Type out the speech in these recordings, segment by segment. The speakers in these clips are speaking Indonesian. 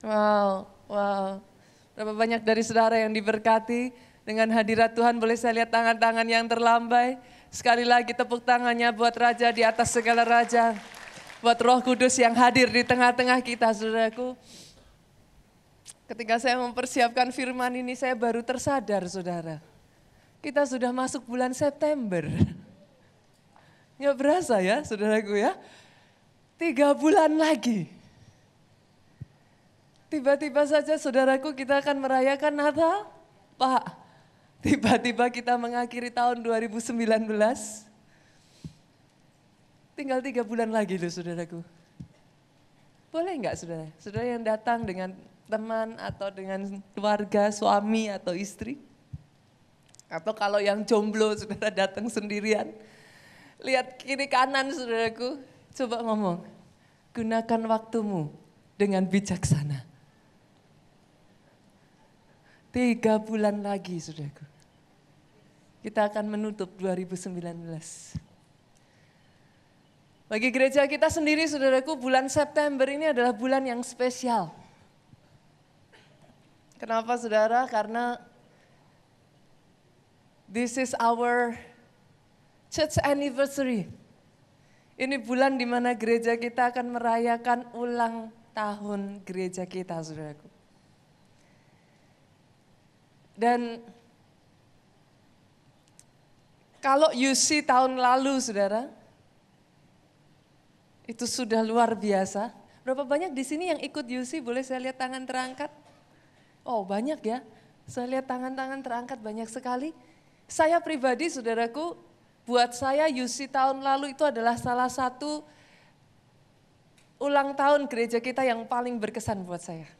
Wow, wow. Berapa banyak dari saudara yang diberkati dengan hadirat Tuhan. Boleh saya lihat tangan-tangan yang terlambai. Sekali lagi tepuk tangannya buat Raja di atas segala Raja. Buat roh kudus yang hadir di tengah-tengah kita saudaraku. Ketika saya mempersiapkan firman ini saya baru tersadar saudara. Kita sudah masuk bulan September. Nggak berasa ya saudaraku ya. Tiga bulan lagi. Tiba-tiba saja saudaraku kita akan merayakan Natal. Pak, tiba-tiba kita mengakhiri tahun 2019. Tinggal tiga bulan lagi loh saudaraku. Boleh nggak saudara? Saudara yang datang dengan teman atau dengan keluarga, suami atau istri. Atau kalau yang jomblo saudara datang sendirian. Lihat kiri kanan saudaraku, coba ngomong. Gunakan waktumu dengan bijaksana. Tiga bulan lagi, saudaraku. Kita akan menutup 2019. Bagi gereja kita sendiri, saudaraku, bulan September ini adalah bulan yang spesial. Kenapa, saudara? Karena this is our church anniversary. Ini bulan di mana gereja kita akan merayakan ulang tahun gereja kita, saudaraku. Dan kalau UC tahun lalu saudara, itu sudah luar biasa. Berapa banyak di sini yang ikut UC? Boleh saya lihat tangan terangkat? Oh banyak ya, saya lihat tangan-tangan terangkat banyak sekali. Saya pribadi saudaraku, buat saya UC tahun lalu itu adalah salah satu ulang tahun gereja kita yang paling berkesan buat saya.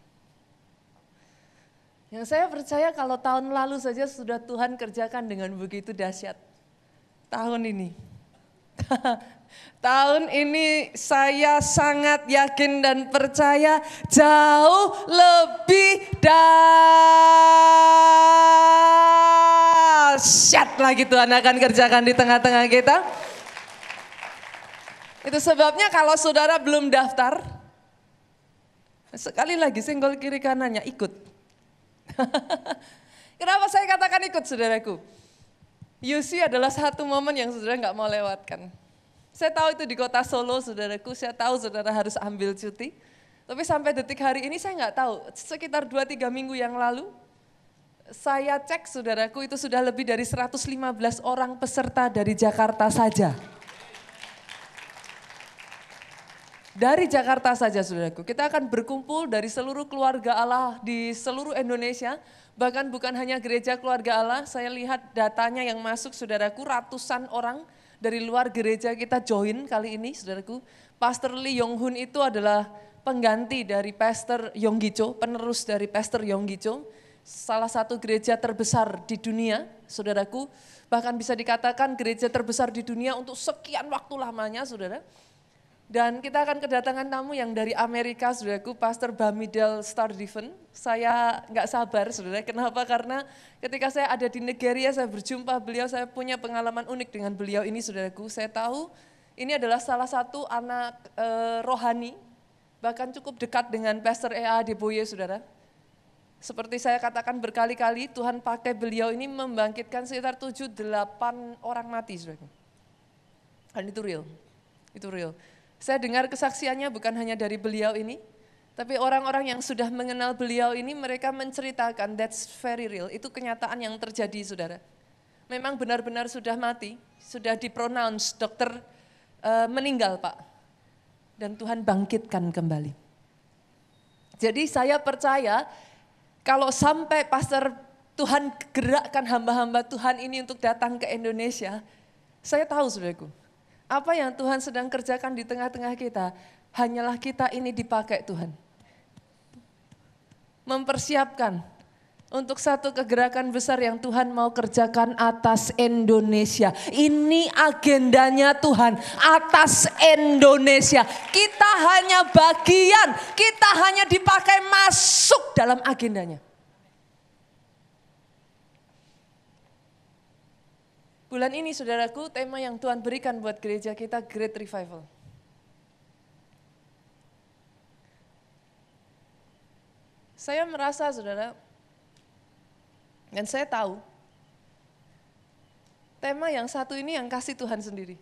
Yang saya percaya kalau tahun lalu saja sudah Tuhan kerjakan dengan begitu dahsyat. Tahun ini. tahun ini saya sangat yakin dan percaya jauh lebih dahsyat lagi Tuhan akan kerjakan di tengah-tengah kita. Itu sebabnya kalau saudara belum daftar, sekali lagi senggol kiri kanannya ikut. Kenapa saya katakan ikut saudaraku? UC adalah satu momen yang saudara nggak mau lewatkan. Saya tahu itu di kota Solo saudaraku, saya tahu saudara harus ambil cuti. Tapi sampai detik hari ini saya nggak tahu, sekitar 2-3 minggu yang lalu, saya cek saudaraku itu sudah lebih dari 115 orang peserta dari Jakarta saja. Dari Jakarta saja saudaraku, kita akan berkumpul dari seluruh keluarga Allah di seluruh Indonesia. Bahkan bukan hanya gereja keluarga Allah, saya lihat datanya yang masuk saudaraku ratusan orang dari luar gereja kita join kali ini saudaraku. Pastor Lee Yong Hun itu adalah pengganti dari Pastor Yonggi Cho, penerus dari Pastor Yonggi Cho. Salah satu gereja terbesar di dunia saudaraku. Bahkan bisa dikatakan gereja terbesar di dunia untuk sekian waktu lamanya saudara dan kita akan kedatangan tamu yang dari Amerika, saudaraku, Pastor Bamidel Stardiven. Saya nggak sabar, saudara. Kenapa? Karena ketika saya ada di Nigeria, saya berjumpa beliau, saya punya pengalaman unik dengan beliau ini, saudaraku. Saya tahu ini adalah salah satu anak e, rohani, bahkan cukup dekat dengan Pastor E.A. Deboye, saudara. Seperti saya katakan berkali-kali, Tuhan pakai beliau ini membangkitkan sekitar 7-8 orang mati, saudaraku. Dan itu real, itu real. Saya dengar kesaksiannya bukan hanya dari beliau ini, tapi orang-orang yang sudah mengenal beliau ini mereka menceritakan that's very real, itu kenyataan yang terjadi saudara. Memang benar-benar sudah mati, sudah dipronounce dokter uh, meninggal Pak. Dan Tuhan bangkitkan kembali. Jadi saya percaya kalau sampai pastor Tuhan gerakkan hamba-hamba Tuhan ini untuk datang ke Indonesia, saya tahu saudaraku, apa yang Tuhan sedang kerjakan di tengah-tengah kita, hanyalah kita ini dipakai Tuhan. Mempersiapkan untuk satu kegerakan besar yang Tuhan mau kerjakan atas Indonesia. Ini agendanya Tuhan atas Indonesia. Kita hanya bagian, kita hanya dipakai masuk dalam agendanya. Bulan ini saudaraku tema yang Tuhan berikan buat gereja kita Great Revival. Saya merasa saudara, dan saya tahu, tema yang satu ini yang kasih Tuhan sendiri.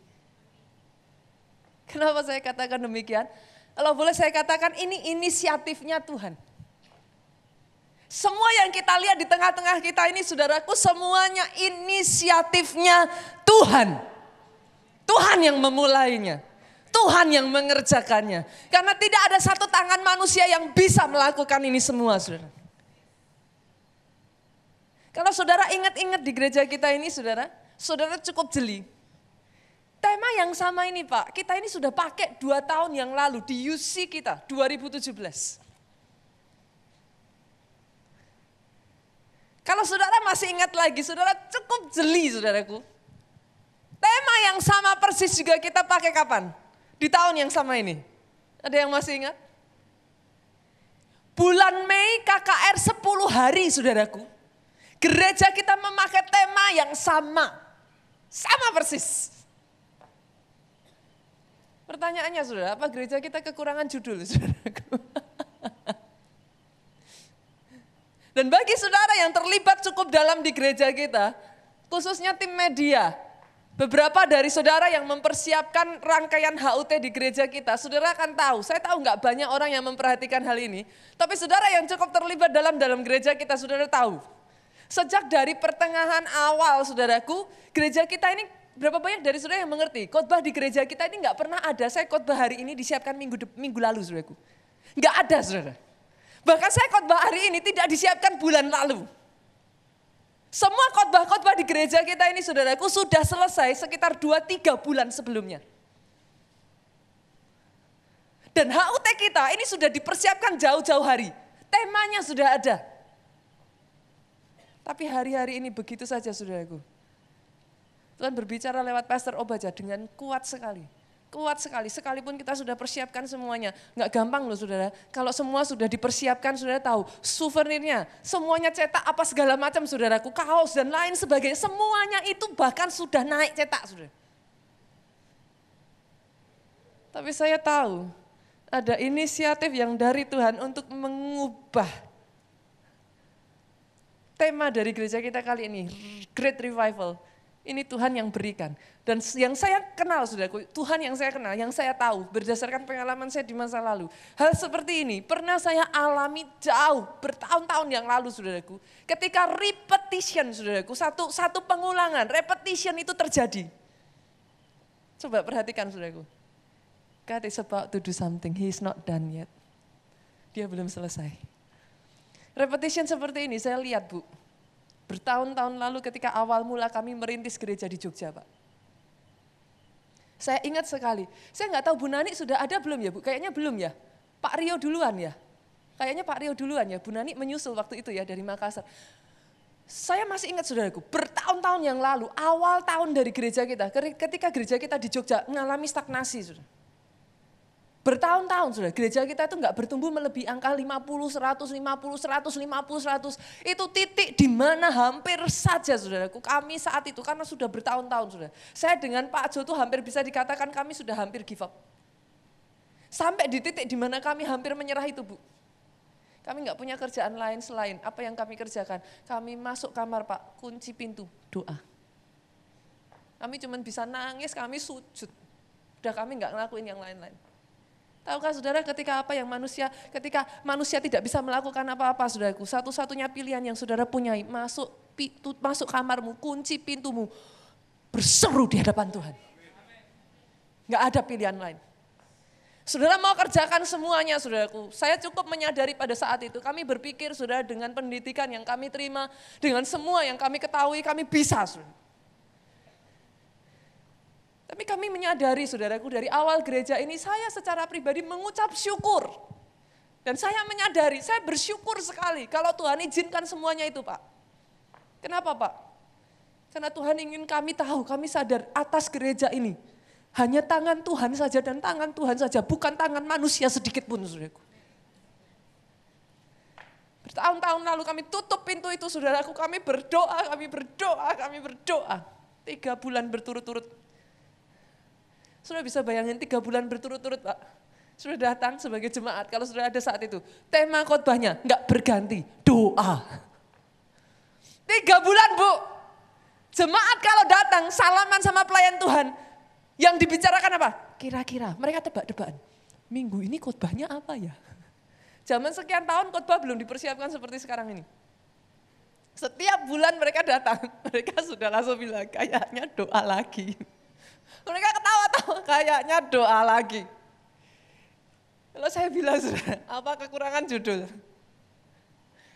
Kenapa saya katakan demikian? Kalau boleh saya katakan ini inisiatifnya Tuhan. Semua yang kita lihat di tengah-tengah kita ini saudaraku semuanya inisiatifnya Tuhan. Tuhan yang memulainya. Tuhan yang mengerjakannya. Karena tidak ada satu tangan manusia yang bisa melakukan ini semua saudara. Kalau saudara ingat-ingat di gereja kita ini saudara, saudara cukup jeli. Tema yang sama ini Pak, kita ini sudah pakai dua tahun yang lalu di UC kita 2017. Kalau saudara masih ingat lagi, saudara cukup jeli saudaraku. Tema yang sama persis juga kita pakai kapan? Di tahun yang sama ini. Ada yang masih ingat? Bulan Mei KKR 10 hari saudaraku. Gereja kita memakai tema yang sama. Sama persis. Pertanyaannya saudara, apa gereja kita kekurangan judul saudaraku? Dan bagi saudara yang terlibat cukup dalam di gereja kita, khususnya tim media, beberapa dari saudara yang mempersiapkan rangkaian HUT di gereja kita, saudara akan tahu, saya tahu nggak banyak orang yang memperhatikan hal ini, tapi saudara yang cukup terlibat dalam dalam gereja kita, saudara tahu. Sejak dari pertengahan awal saudaraku, gereja kita ini berapa banyak dari saudara yang mengerti khotbah di gereja kita ini nggak pernah ada saya khotbah hari ini disiapkan minggu minggu lalu saudaraku nggak ada saudara bahkan saya khotbah hari ini tidak disiapkan bulan lalu. Semua khotbah-khotbah di gereja kita ini saudaraku sudah selesai sekitar 2-3 bulan sebelumnya. Dan HUT kita ini sudah dipersiapkan jauh-jauh hari. Temanya sudah ada. Tapi hari-hari ini begitu saja saudaraku. Tuhan berbicara lewat Pastor Obaja dengan kuat sekali. Kuat sekali, sekalipun kita sudah persiapkan semuanya. Nggak gampang loh saudara, kalau semua sudah dipersiapkan, saudara tahu, souvenirnya, semuanya cetak apa segala macam saudaraku, kaos dan lain sebagainya, semuanya itu bahkan sudah naik cetak saudara. Tapi saya tahu, ada inisiatif yang dari Tuhan untuk mengubah tema dari gereja kita kali ini, Great Revival ini Tuhan yang berikan. Dan yang saya kenal, saudaraku, Tuhan yang saya kenal, yang saya tahu, berdasarkan pengalaman saya di masa lalu. Hal seperti ini pernah saya alami jauh, bertahun-tahun yang lalu, saudaraku. Ketika repetition, saudaraku, satu, satu pengulangan, repetition itu terjadi. Coba perhatikan, saudaraku. God is about to do something, he is not done yet. Dia belum selesai. Repetition seperti ini, saya lihat, Bu Bertahun-tahun lalu ketika awal mula kami merintis gereja di Jogja, Pak. Saya ingat sekali, saya nggak tahu Bu Nani sudah ada belum ya Bu? Kayaknya belum ya. Pak Rio duluan ya. Kayaknya Pak Rio duluan ya. Bu Nani menyusul waktu itu ya dari Makassar. Saya masih ingat saudaraku, bertahun-tahun yang lalu, awal tahun dari gereja kita, ketika gereja kita di Jogja mengalami stagnasi. Saudara. Bertahun-tahun sudah gereja kita itu nggak bertumbuh melebihi angka 50, 150, 150, 100. Itu titik di mana hampir saja saudaraku kami saat itu karena sudah bertahun-tahun sudah. Saya dengan Pak Jo itu hampir bisa dikatakan kami sudah hampir give up. Sampai di titik di mana kami hampir menyerah itu Bu. Kami nggak punya kerjaan lain selain apa yang kami kerjakan. Kami masuk kamar Pak, kunci pintu, doa. Kami cuma bisa nangis, kami sujud. Udah kami nggak ngelakuin yang lain-lain. Tahukah saudara ketika apa yang manusia, ketika manusia tidak bisa melakukan apa-apa saudaraku, satu-satunya pilihan yang saudara punyai, masuk pintu, masuk kamarmu, kunci pintumu, berseru di hadapan Tuhan. Enggak ada pilihan lain. Saudara mau kerjakan semuanya saudaraku. Saya cukup menyadari pada saat itu kami berpikir saudara dengan pendidikan yang kami terima, dengan semua yang kami ketahui kami bisa saudara. Tapi kami menyadari saudaraku dari awal gereja ini saya secara pribadi mengucap syukur. Dan saya menyadari, saya bersyukur sekali kalau Tuhan izinkan semuanya itu Pak. Kenapa Pak? Karena Tuhan ingin kami tahu, kami sadar atas gereja ini. Hanya tangan Tuhan saja dan tangan Tuhan saja, bukan tangan manusia sedikit pun saudaraku. Bertahun-tahun lalu kami tutup pintu itu saudaraku, kami berdoa, kami berdoa, kami berdoa. Tiga bulan berturut-turut Sudah bisa bayangin tiga bulan berturut-turut Pak. sudah datang sebagai jemaat, kalau sudah ada saat itu, tema khotbahnya nggak berganti, doa. Tiga bulan bu, jemaat kalau datang salaman sama pelayan Tuhan, yang dibicarakan apa? Kira-kira mereka tebak-tebakan, minggu ini khotbahnya apa ya? Zaman sekian tahun khotbah belum dipersiapkan seperti sekarang ini. Setiap bulan mereka datang, mereka sudah langsung bilang kayaknya doa lagi. Mereka ketawa-tawa kayaknya doa lagi. Kalau saya bilang saudara, apa kekurangan judul?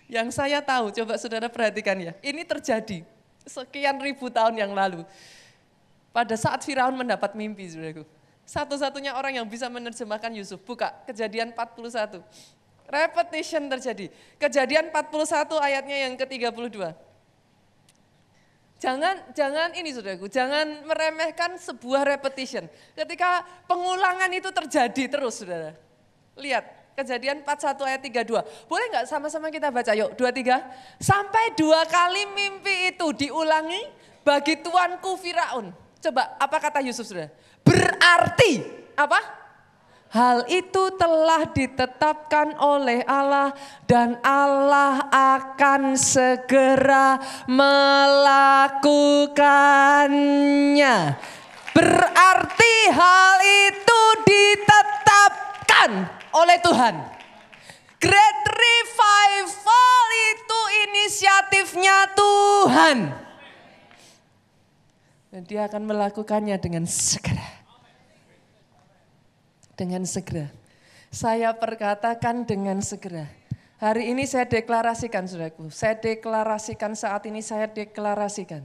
Yang saya tahu, coba saudara perhatikan ya. Ini terjadi sekian ribu tahun yang lalu. Pada saat Firaun mendapat mimpi, saudaraku. Satu-satunya orang yang bisa menerjemahkan Yusuf. Buka kejadian 41. Repetition terjadi. Kejadian 41 ayatnya yang ke-32. Jangan jangan ini Saudaraku, jangan meremehkan sebuah repetition. Ketika pengulangan itu terjadi terus Saudara. Lihat, Kejadian 41 ayat 32. Boleh nggak sama-sama kita baca yuk, 23. Sampai dua kali mimpi itu diulangi bagi tuanku Firaun. Coba apa kata Yusuf Saudara? Berarti apa? Hal itu telah ditetapkan oleh Allah dan Allah akan segera melakukannya. Berarti hal itu ditetapkan oleh Tuhan. Great Revival itu inisiatifnya Tuhan. Dan dia akan melakukannya dengan segera dengan segera. Saya perkatakan dengan segera. Hari ini saya deklarasikan saudaraku, saya deklarasikan saat ini saya deklarasikan.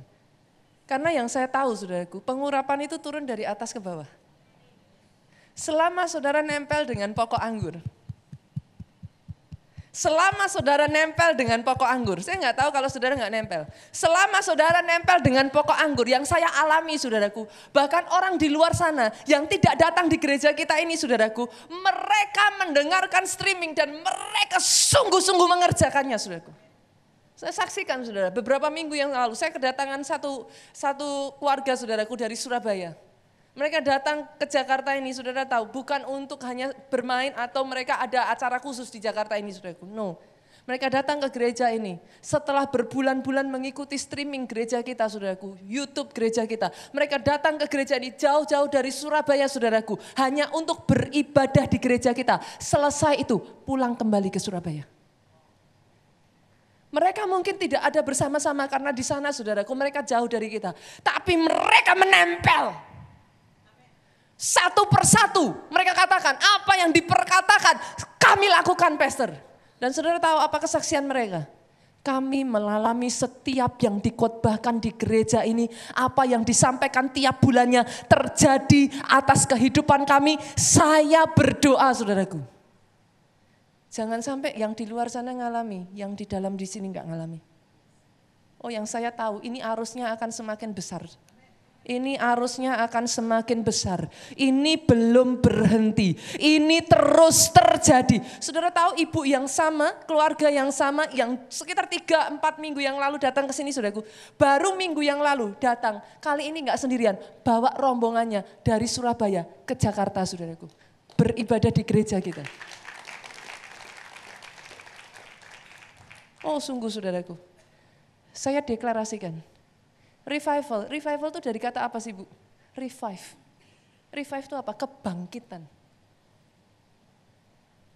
Karena yang saya tahu saudaraku, pengurapan itu turun dari atas ke bawah. Selama saudara nempel dengan pokok anggur, Selama saudara nempel dengan pokok anggur, saya nggak tahu kalau saudara nggak nempel. Selama saudara nempel dengan pokok anggur yang saya alami saudaraku, bahkan orang di luar sana yang tidak datang di gereja kita ini saudaraku, mereka mendengarkan streaming dan mereka sungguh-sungguh mengerjakannya saudaraku. Saya saksikan saudara, beberapa minggu yang lalu saya kedatangan satu satu keluarga saudaraku dari Surabaya. Mereka datang ke Jakarta ini, saudara tahu, bukan untuk hanya bermain atau mereka ada acara khusus di Jakarta ini, saudaraku. No, mereka datang ke gereja ini setelah berbulan-bulan mengikuti streaming gereja kita, saudaraku, YouTube gereja kita. Mereka datang ke gereja ini jauh-jauh dari Surabaya, saudaraku, hanya untuk beribadah di gereja kita. Selesai itu, pulang kembali ke Surabaya. Mereka mungkin tidak ada bersama-sama karena di sana, saudaraku, mereka jauh dari kita. Tapi mereka menempel satu persatu mereka katakan apa yang diperkatakan kami lakukan pastor. Dan saudara tahu apa kesaksian mereka? Kami melalami setiap yang dikotbahkan di gereja ini, apa yang disampaikan tiap bulannya terjadi atas kehidupan kami. Saya berdoa saudaraku. Jangan sampai yang di luar sana ngalami, yang di dalam di sini nggak ngalami. Oh yang saya tahu ini arusnya akan semakin besar ini arusnya akan semakin besar. Ini belum berhenti. Ini terus terjadi. Saudara tahu ibu yang sama, keluarga yang sama, yang sekitar 3-4 minggu yang lalu datang ke sini saudaraku. Baru minggu yang lalu datang. Kali ini enggak sendirian. Bawa rombongannya dari Surabaya ke Jakarta saudaraku. Beribadah di gereja kita. Oh sungguh saudaraku. Saya deklarasikan Revival, revival itu dari kata apa sih Bu? Revive. Revive itu apa? Kebangkitan.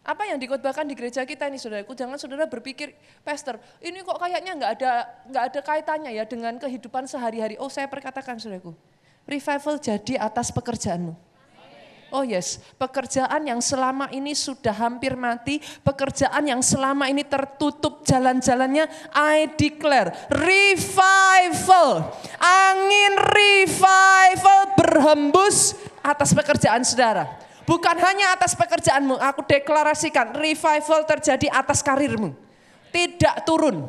Apa yang dikotbahkan di gereja kita ini saudaraku, jangan saudara berpikir, Pastor, ini kok kayaknya nggak ada nggak ada kaitannya ya dengan kehidupan sehari-hari. Oh saya perkatakan saudaraku, revival jadi atas pekerjaanmu. Oh yes, pekerjaan yang selama ini sudah hampir mati, pekerjaan yang selama ini tertutup jalan-jalannya, I declare revival. Angin revival berhembus atas pekerjaan saudara. Bukan hanya atas pekerjaanmu, aku deklarasikan revival terjadi atas karirmu. Tidak turun,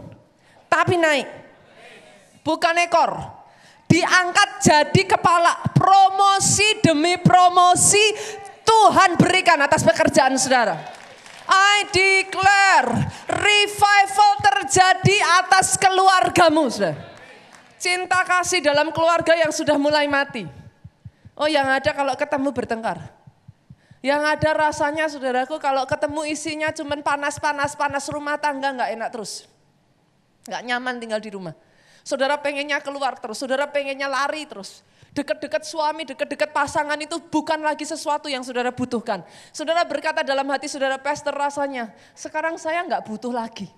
tapi naik. Bukan ekor, diangkat jadi kepala. Promosi demi promosi Tuhan berikan atas pekerjaan saudara. I declare revival terjadi atas keluargamu saudara. Cinta kasih dalam keluarga yang sudah mulai mati. Oh yang ada kalau ketemu bertengkar. Yang ada rasanya saudaraku kalau ketemu isinya cuman panas-panas, panas rumah tangga nggak enak terus. Nggak nyaman tinggal di rumah. Saudara pengennya keluar terus, saudara pengennya lari terus. Dekat-dekat suami, dekat-dekat pasangan itu bukan lagi sesuatu yang saudara butuhkan. Saudara berkata dalam hati saudara, pastor rasanya, sekarang saya nggak butuh lagi.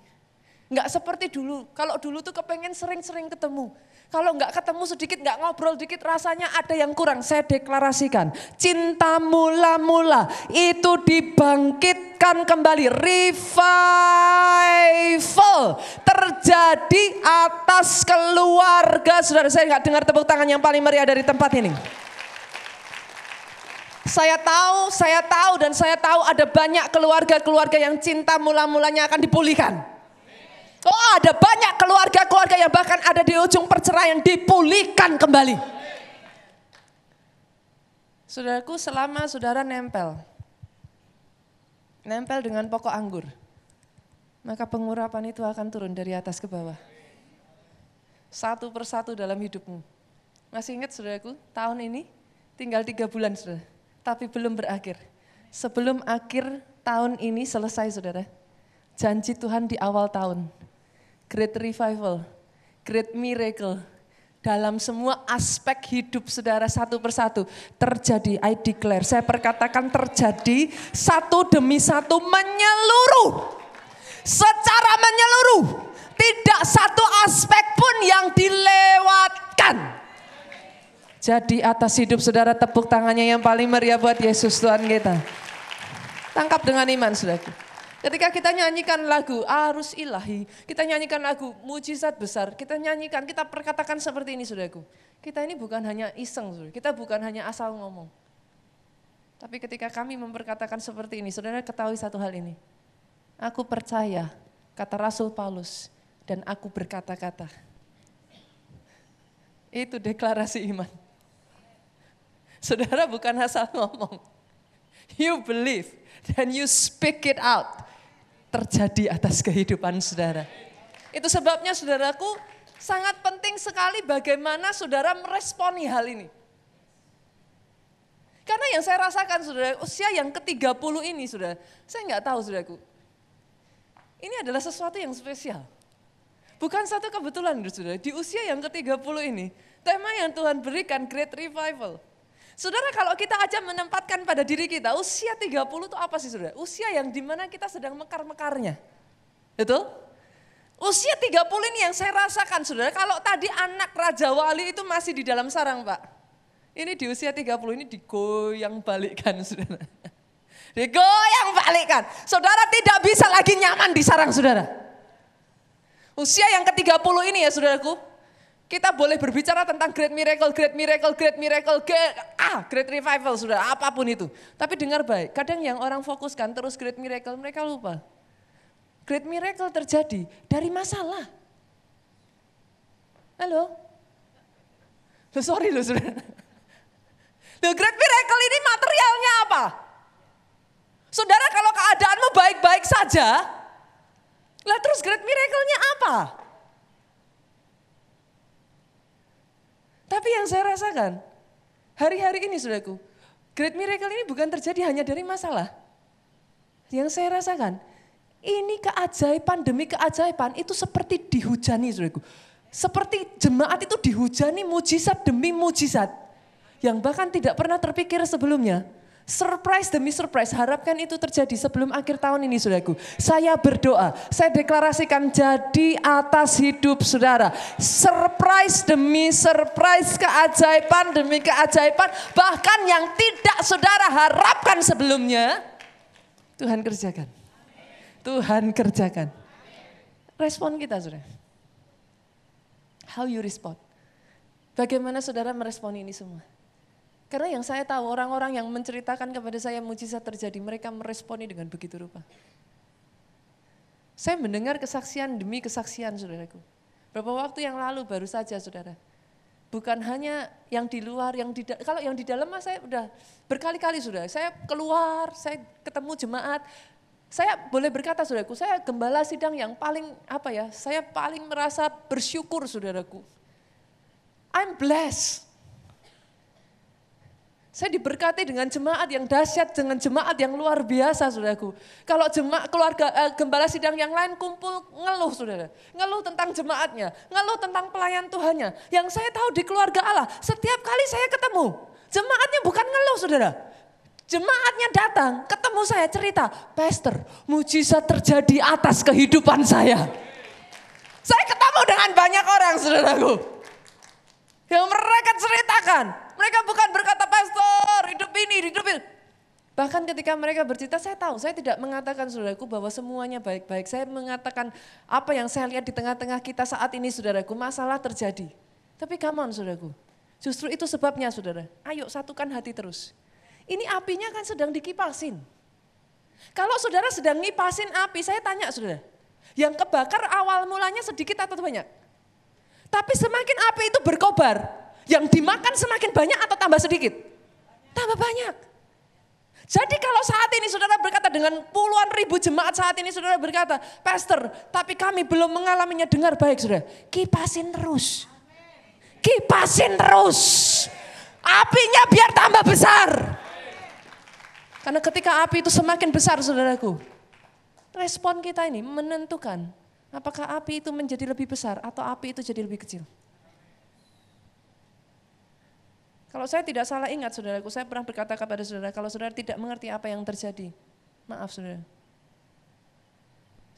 Nggak seperti dulu, kalau dulu tuh kepengen sering-sering ketemu. Kalau nggak ketemu sedikit, nggak ngobrol dikit, rasanya ada yang kurang. Saya deklarasikan, cinta mula-mula itu dibangkitkan kembali. Revival terjadi atas keluarga. Saudara, saya nggak dengar tepuk tangan yang paling meriah dari tempat ini. Saya tahu, saya tahu dan saya tahu ada banyak keluarga-keluarga yang cinta mula-mulanya akan dipulihkan. Oh ada banyak keluarga-keluarga yang bahkan ada di ujung perceraian dipulihkan kembali. Saudaraku selama saudara nempel, nempel dengan pokok anggur, maka pengurapan itu akan turun dari atas ke bawah. Satu persatu dalam hidupmu. Masih ingat saudaraku, tahun ini tinggal tiga bulan saudara, tapi belum berakhir. Sebelum akhir tahun ini selesai saudara, janji Tuhan di awal tahun great revival, great miracle dalam semua aspek hidup saudara satu persatu terjadi. I declare, saya perkatakan terjadi satu demi satu menyeluruh. Secara menyeluruh. Tidak satu aspek pun yang dilewatkan. Jadi atas hidup saudara tepuk tangannya yang paling meriah buat Yesus Tuhan kita. Tangkap dengan iman saudara. Ketika kita nyanyikan lagu arus ilahi, kita nyanyikan lagu mujizat besar, kita nyanyikan, kita perkatakan seperti ini saudaraku. Kita ini bukan hanya iseng, saudara. kita bukan hanya asal ngomong. Tapi ketika kami memperkatakan seperti ini, saudara ketahui satu hal ini. Aku percaya, kata Rasul Paulus, dan aku berkata-kata. Itu deklarasi iman. Saudara bukan asal ngomong. You believe, then you speak it out terjadi atas kehidupan saudara. Itu sebabnya saudaraku sangat penting sekali bagaimana saudara meresponi hal ini. Karena yang saya rasakan saudara, usia yang ke-30 ini saudara, saya nggak tahu saudaraku. Ini adalah sesuatu yang spesial. Bukan satu kebetulan saudara, di usia yang ke-30 ini, tema yang Tuhan berikan Great Revival. Saudara kalau kita aja menempatkan pada diri kita, usia 30 itu apa sih saudara? Usia yang di mana kita sedang mekar-mekarnya. Betul? Usia 30 ini yang saya rasakan saudara, kalau tadi anak Raja Wali itu masih di dalam sarang pak. Ini di usia 30 ini digoyang balikkan saudara. Digoyang balikkan. Saudara tidak bisa lagi nyaman di sarang saudara. Usia yang ke-30 ini ya saudaraku, kita boleh berbicara tentang great miracle, great miracle, great miracle, great, ah, great revival sudah apa pun itu. Tapi dengar baik, kadang yang orang fokuskan terus great miracle, mereka lupa. Great miracle terjadi dari masalah. Halo? Loh, sorry loh sudah. Loh, great miracle ini materialnya apa? Saudara kalau keadaanmu baik-baik saja, lah terus great miracle-nya apa? Tapi yang saya rasakan, hari-hari ini saudaraku, great miracle ini bukan terjadi hanya dari masalah. Yang saya rasakan, ini keajaiban demi keajaiban itu seperti dihujani saudaraku. Seperti jemaat itu dihujani mujizat demi mujizat. Yang bahkan tidak pernah terpikir sebelumnya. Surprise demi surprise, harapkan itu terjadi sebelum akhir tahun ini saudaraku. Saya berdoa, saya deklarasikan jadi atas hidup saudara. Surprise demi surprise, keajaiban demi keajaiban. Bahkan yang tidak saudara harapkan sebelumnya, Tuhan kerjakan. Tuhan kerjakan. Respon kita saudara. How you respond. Bagaimana saudara merespon ini semua? Karena yang saya tahu orang-orang yang menceritakan kepada saya mujizat terjadi, mereka meresponi dengan begitu rupa. Saya mendengar kesaksian demi kesaksian saudaraku. Berapa waktu yang lalu baru saja saudara. Bukan hanya yang di luar, yang di kalau yang di dalam mah saya udah berkali-kali sudah. Saya keluar, saya ketemu jemaat. Saya boleh berkata saudaraku, saya gembala sidang yang paling apa ya, saya paling merasa bersyukur saudaraku. I'm blessed Saya diberkati dengan jemaat yang dahsyat, dengan jemaat yang luar biasa, saudaraku. Kalau jemaat keluarga eh, gembala sidang yang lain kumpul ngeluh, saudara. Ngeluh tentang jemaatnya, ngeluh tentang pelayan Tuhannya. Yang saya tahu di keluarga Allah, setiap kali saya ketemu, jemaatnya bukan ngeluh, saudara. Jemaatnya datang, ketemu saya cerita, Pastor, mujizat terjadi atas kehidupan saya. Saya ketemu dengan banyak orang, saudaraku. Yang mereka ceritakan, mereka bukan berkata, pastor hidup ini, hidup ini. Bahkan ketika mereka bercerita, saya tahu, saya tidak mengatakan saudaraku bahwa semuanya baik-baik. Saya mengatakan apa yang saya lihat di tengah-tengah kita saat ini saudaraku, masalah terjadi. Tapi come on saudaraku, justru itu sebabnya saudara. Ayo satukan hati terus. Ini apinya kan sedang dikipasin. Kalau saudara sedang ngipasin api, saya tanya saudara, yang kebakar awal mulanya sedikit atau banyak? Tapi semakin api itu berkobar, yang dimakan semakin banyak atau tambah sedikit? Tambah banyak. Jadi kalau saat ini saudara berkata dengan puluhan ribu jemaat saat ini saudara berkata, Pastor, tapi kami belum mengalaminya dengar baik saudara. Kipasin terus. Kipasin terus. Apinya biar tambah besar. Karena ketika api itu semakin besar saudaraku, respon kita ini menentukan apakah api itu menjadi lebih besar atau api itu jadi lebih kecil. Kalau saya tidak salah ingat saudaraku, saya pernah berkata kepada saudara, kalau saudara tidak mengerti apa yang terjadi, maaf saudara.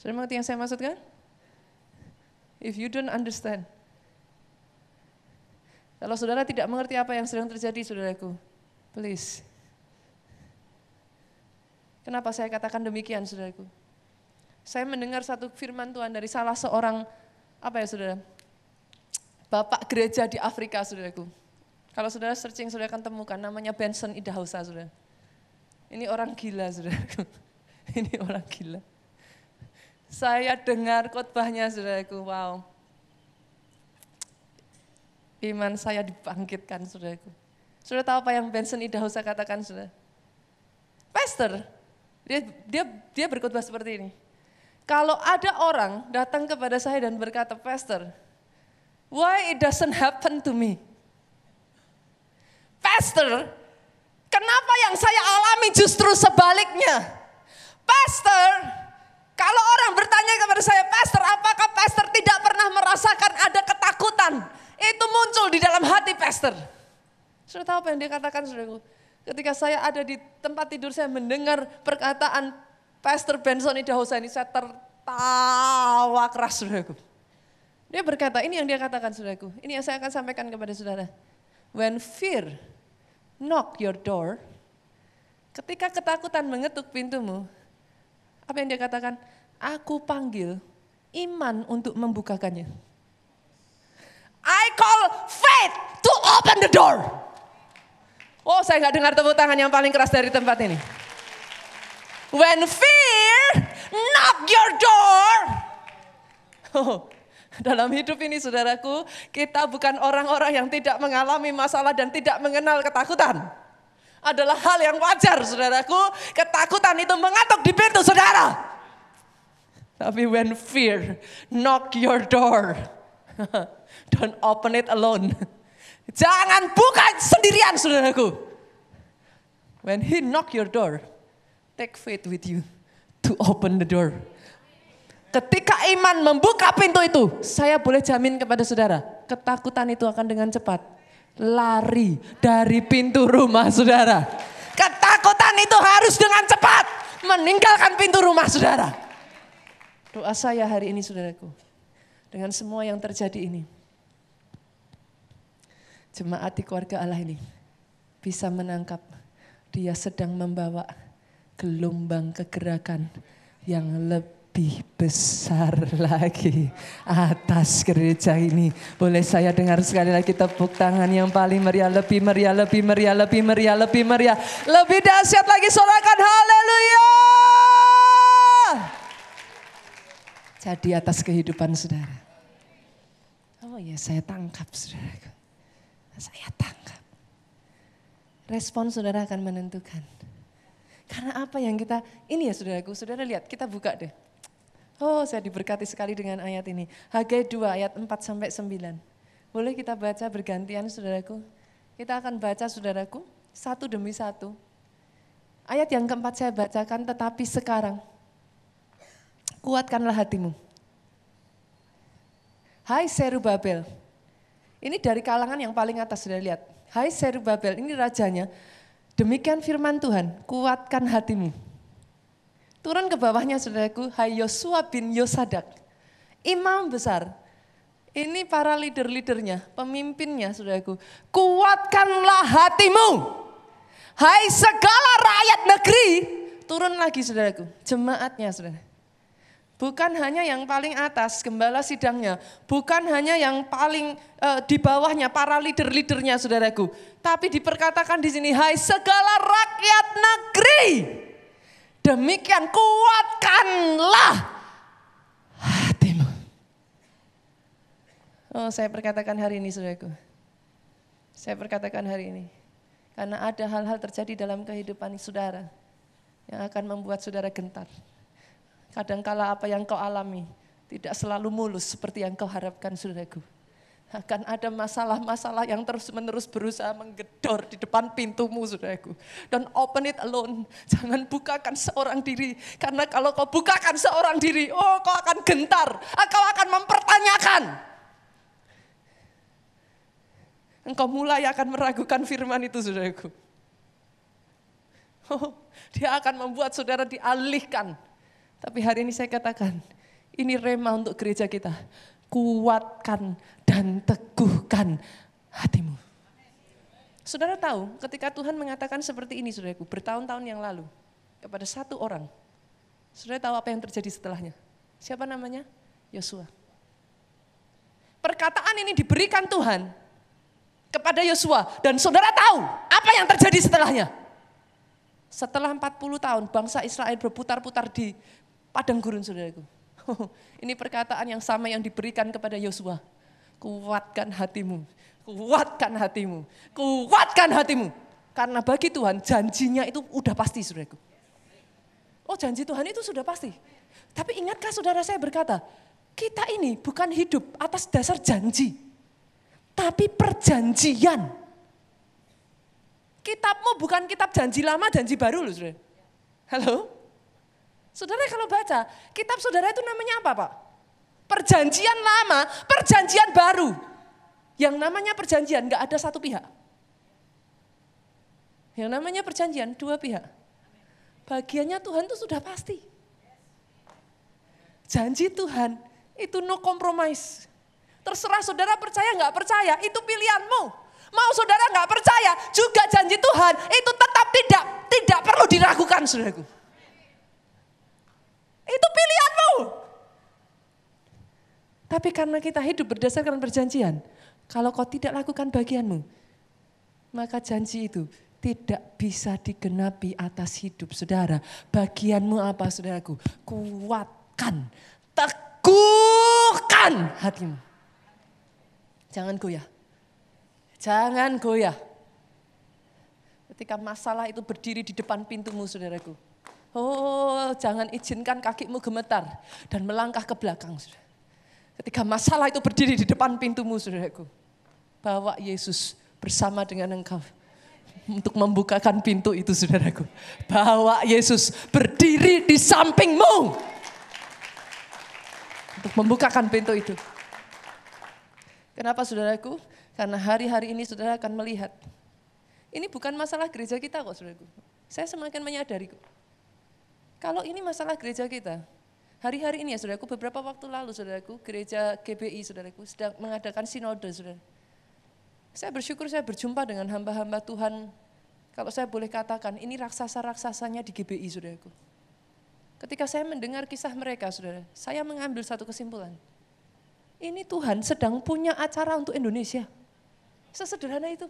Saudara mengerti yang saya maksudkan? If you don't understand. Kalau saudara tidak mengerti apa yang sedang terjadi saudaraku, please. Kenapa saya katakan demikian saudaraku? Saya mendengar satu firman Tuhan dari salah seorang, apa ya saudara, Bapak gereja di Afrika saudaraku kalau saudara searching, saudara akan temukan namanya Benson Idahausa, saudara. Ini orang gila, saudara. Ini orang gila. Saya dengar khotbahnya, saudaraku, wow. Iman saya dibangkitkan, saudaraku. Saudara tahu apa yang Benson Idahausa katakan, saudara? Pastor, dia, dia, dia berkhotbah seperti ini. Kalau ada orang datang kepada saya dan berkata, Pastor, why it doesn't happen to me? Pastor, kenapa yang saya alami justru sebaliknya? Pastor, kalau orang bertanya kepada saya, Pastor, apakah Pastor tidak pernah merasakan ada ketakutan? Itu muncul di dalam hati Pastor. Sudah tahu apa yang dia katakan, saudaraku? Ketika saya ada di tempat tidur, saya mendengar perkataan Pastor Benson Idahosa ini, saya tertawa keras, saudaraku. Dia berkata, ini yang dia katakan, saudaraku. Ini yang saya akan sampaikan kepada saudara. When fear knock your door, ketika ketakutan mengetuk pintumu, apa yang dia katakan? Aku panggil iman untuk membukakannya. I call faith to open the door. Oh saya nggak dengar tepuk tangan yang paling keras dari tempat ini. When fear knock your door. Oh, dalam hidup ini saudaraku, kita bukan orang-orang yang tidak mengalami masalah dan tidak mengenal ketakutan. Adalah hal yang wajar saudaraku, ketakutan itu mengatuk di pintu saudara. Tapi when fear knock your door, don't open it alone. Jangan buka sendirian saudaraku. When he knock your door, take faith with you to open the door. Ketika iman membuka pintu itu, saya boleh jamin kepada saudara, ketakutan itu akan dengan cepat lari dari pintu rumah saudara. Ketakutan itu harus dengan cepat meninggalkan pintu rumah saudara. Doa saya hari ini saudaraku, dengan semua yang terjadi ini, jemaat di keluarga Allah ini bisa menangkap dia sedang membawa gelombang kegerakan yang lebih lebih besar lagi atas gereja ini. Boleh saya dengar sekali lagi tepuk tangan yang paling meriah, lebih meriah, lebih meriah, lebih meriah, lebih meriah. Lebih dahsyat lagi sorakan haleluya. Jadi atas kehidupan saudara. Oh ya saya tangkap saudara. Saya tangkap. Respon saudara akan menentukan. Karena apa yang kita, ini ya saudaraku, saudara lihat, kita buka deh. Oh saya diberkati sekali dengan ayat ini. Hagai 2 ayat 4 sampai 9. Boleh kita baca bergantian saudaraku? Kita akan baca saudaraku satu demi satu. Ayat yang keempat saya bacakan, tetapi sekarang kuatkanlah hatimu. Hai Serubabel, ini dari kalangan yang paling atas sudah lihat. Hai Serubabel, ini rajanya. Demikian firman Tuhan, kuatkan hatimu. Turun ke bawahnya saudaraku, hai Yosua bin Yosadak. Imam besar, ini para leader-leadernya, pemimpinnya saudaraku. Kuatkanlah hatimu. Hai segala rakyat negeri, turun lagi saudaraku, jemaatnya saudara. Bukan hanya yang paling atas, gembala sidangnya. Bukan hanya yang paling uh, di bawahnya, para leader-leadernya saudaraku. Tapi diperkatakan di sini, hai segala rakyat negeri. Demikian kuatkanlah hatimu. Oh saya perkatakan hari ini saudaraku. Saya perkatakan hari ini. Karena ada hal-hal terjadi dalam kehidupan saudara. Yang akan membuat saudara gentar Kadangkala apa yang kau alami tidak selalu mulus seperti yang kau harapkan saudaraku. Akan ada masalah-masalah yang terus-menerus berusaha menggedor di depan pintumu saudaraku. Dan open it alone. Jangan bukakan seorang diri. Karena kalau kau bukakan seorang diri, oh kau akan gentar. Kau akan mempertanyakan. Engkau mulai akan meragukan firman itu saudaraku. Oh, dia akan membuat saudara dialihkan tapi hari ini saya katakan, ini rema untuk gereja kita. Kuatkan dan teguhkan hatimu. Saudara tahu ketika Tuhan mengatakan seperti ini saudaraku, bertahun-tahun yang lalu. Kepada satu orang. Saudara tahu apa yang terjadi setelahnya? Siapa namanya? Yosua. Perkataan ini diberikan Tuhan kepada Yosua. Dan saudara tahu apa yang terjadi setelahnya? Setelah 40 tahun bangsa Israel berputar-putar di padang gurun saudaraku. Ini perkataan yang sama yang diberikan kepada Yosua. Kuatkan hatimu, kuatkan hatimu, kuatkan hatimu. Karena bagi Tuhan janjinya itu udah pasti saudaraku. Oh janji Tuhan itu sudah pasti. Tapi ingatkah saudara saya berkata, kita ini bukan hidup atas dasar janji. Tapi perjanjian. Kitabmu bukan kitab janji lama, janji baru loh saudara. Halo? Saudara kalau baca, kitab saudara itu namanya apa Pak? Perjanjian lama, perjanjian baru. Yang namanya perjanjian nggak ada satu pihak. Yang namanya perjanjian dua pihak. Bagiannya Tuhan itu sudah pasti. Janji Tuhan itu no compromise. Terserah saudara percaya nggak percaya, itu pilihanmu. Mau saudara nggak percaya, juga janji Tuhan itu tetap tidak tidak perlu diragukan, saudaraku. Itu pilihanmu. Tapi karena kita hidup berdasarkan perjanjian, kalau kau tidak lakukan bagianmu, maka janji itu tidak bisa digenapi atas hidup saudara. Bagianmu apa saudaraku? Kuatkan, teguhkan hatimu. Jangan goyah. Jangan goyah. Ketika masalah itu berdiri di depan pintumu saudaraku. Oh, jangan izinkan kakimu gemetar dan melangkah ke belakang. Saudara. Ketika masalah itu berdiri di depan pintumu, saudaraku. Bawa Yesus bersama dengan engkau untuk membukakan pintu itu, saudaraku. Bawa Yesus berdiri di sampingmu untuk membukakan pintu itu. Kenapa saudaraku? Karena hari-hari ini saudara akan melihat. Ini bukan masalah gereja kita kok saudaraku. Saya semakin menyadari. Kalau ini masalah gereja kita, hari-hari ini ya saudaraku, beberapa waktu lalu saudaraku, gereja GBI saudaraku sedang mengadakan sinode saudara. Saya bersyukur saya berjumpa dengan hamba-hamba Tuhan, kalau saya boleh katakan, ini raksasa-raksasanya di GBI saudaraku. Ketika saya mendengar kisah mereka saudara, saya mengambil satu kesimpulan. Ini Tuhan sedang punya acara untuk Indonesia. Sesederhana itu.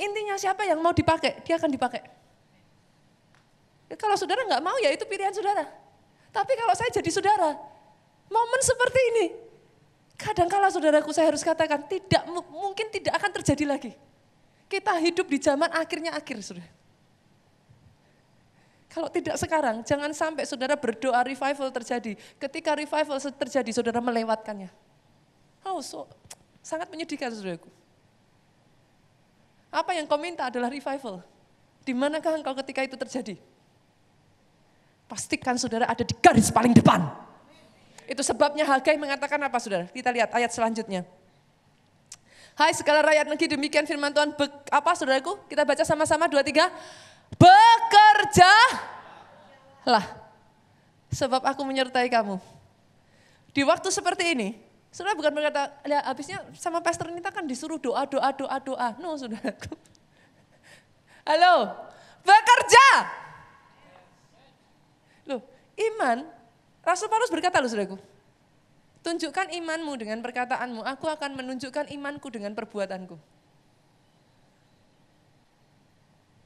Intinya siapa yang mau dipakai, dia akan dipakai. Ya, kalau saudara nggak mau ya itu pilihan saudara. Tapi kalau saya jadi saudara, momen seperti ini, kadang kala saudaraku saya harus katakan tidak mungkin tidak akan terjadi lagi. Kita hidup di zaman akhirnya akhir saudara. Kalau tidak sekarang, jangan sampai saudara berdoa revival terjadi. Ketika revival terjadi, saudara melewatkannya. Oh, so, sangat menyedihkan saudaraku. Apa yang kau minta adalah revival. Di manakah engkau ketika itu terjadi? Pastikan saudara ada di garis paling depan. Itu sebabnya Hagai mengatakan apa saudara? Kita lihat ayat selanjutnya. Hai segala rakyat negeri demikian firman Tuhan. Be, apa saudaraku? Kita baca sama-sama dua tiga. Bekerja lah. Sebab aku menyertai kamu. Di waktu seperti ini, Saudara bukan berkata, ya habisnya sama pastor Nita kan disuruh doa, doa, doa, doa. No saudaraku. Halo, bekerja. Iman, Rasul Paulus berkata loh saudaraku. Tunjukkan imanmu dengan perkataanmu, aku akan menunjukkan imanku dengan perbuatanku.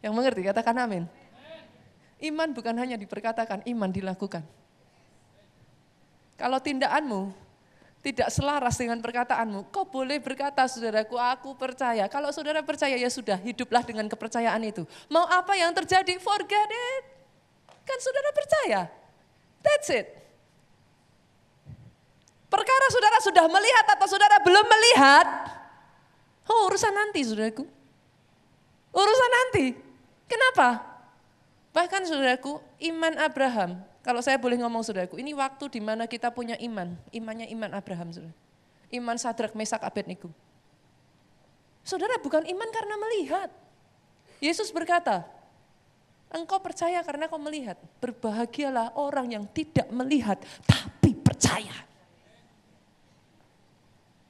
Yang mengerti, katakan amin. Iman bukan hanya diperkatakan, iman dilakukan. Kalau tindakanmu tidak selaras dengan perkataanmu, kau boleh berkata saudaraku, aku percaya. Kalau saudara percaya ya sudah, hiduplah dengan kepercayaan itu. Mau apa yang terjadi, forget it. Kan saudara percaya. That's it. Perkara saudara sudah melihat atau saudara belum melihat, oh urusan nanti saudaraku. Urusan nanti. Kenapa? Bahkan saudaraku, iman Abraham kalau saya boleh ngomong saudaraku, ini waktu di mana kita punya iman. Imannya iman Abraham, saudara. Iman Sadrak, Mesak, Abednego. Saudara bukan iman karena melihat. Yesus berkata, engkau percaya karena kau melihat. Berbahagialah orang yang tidak melihat, tapi percaya.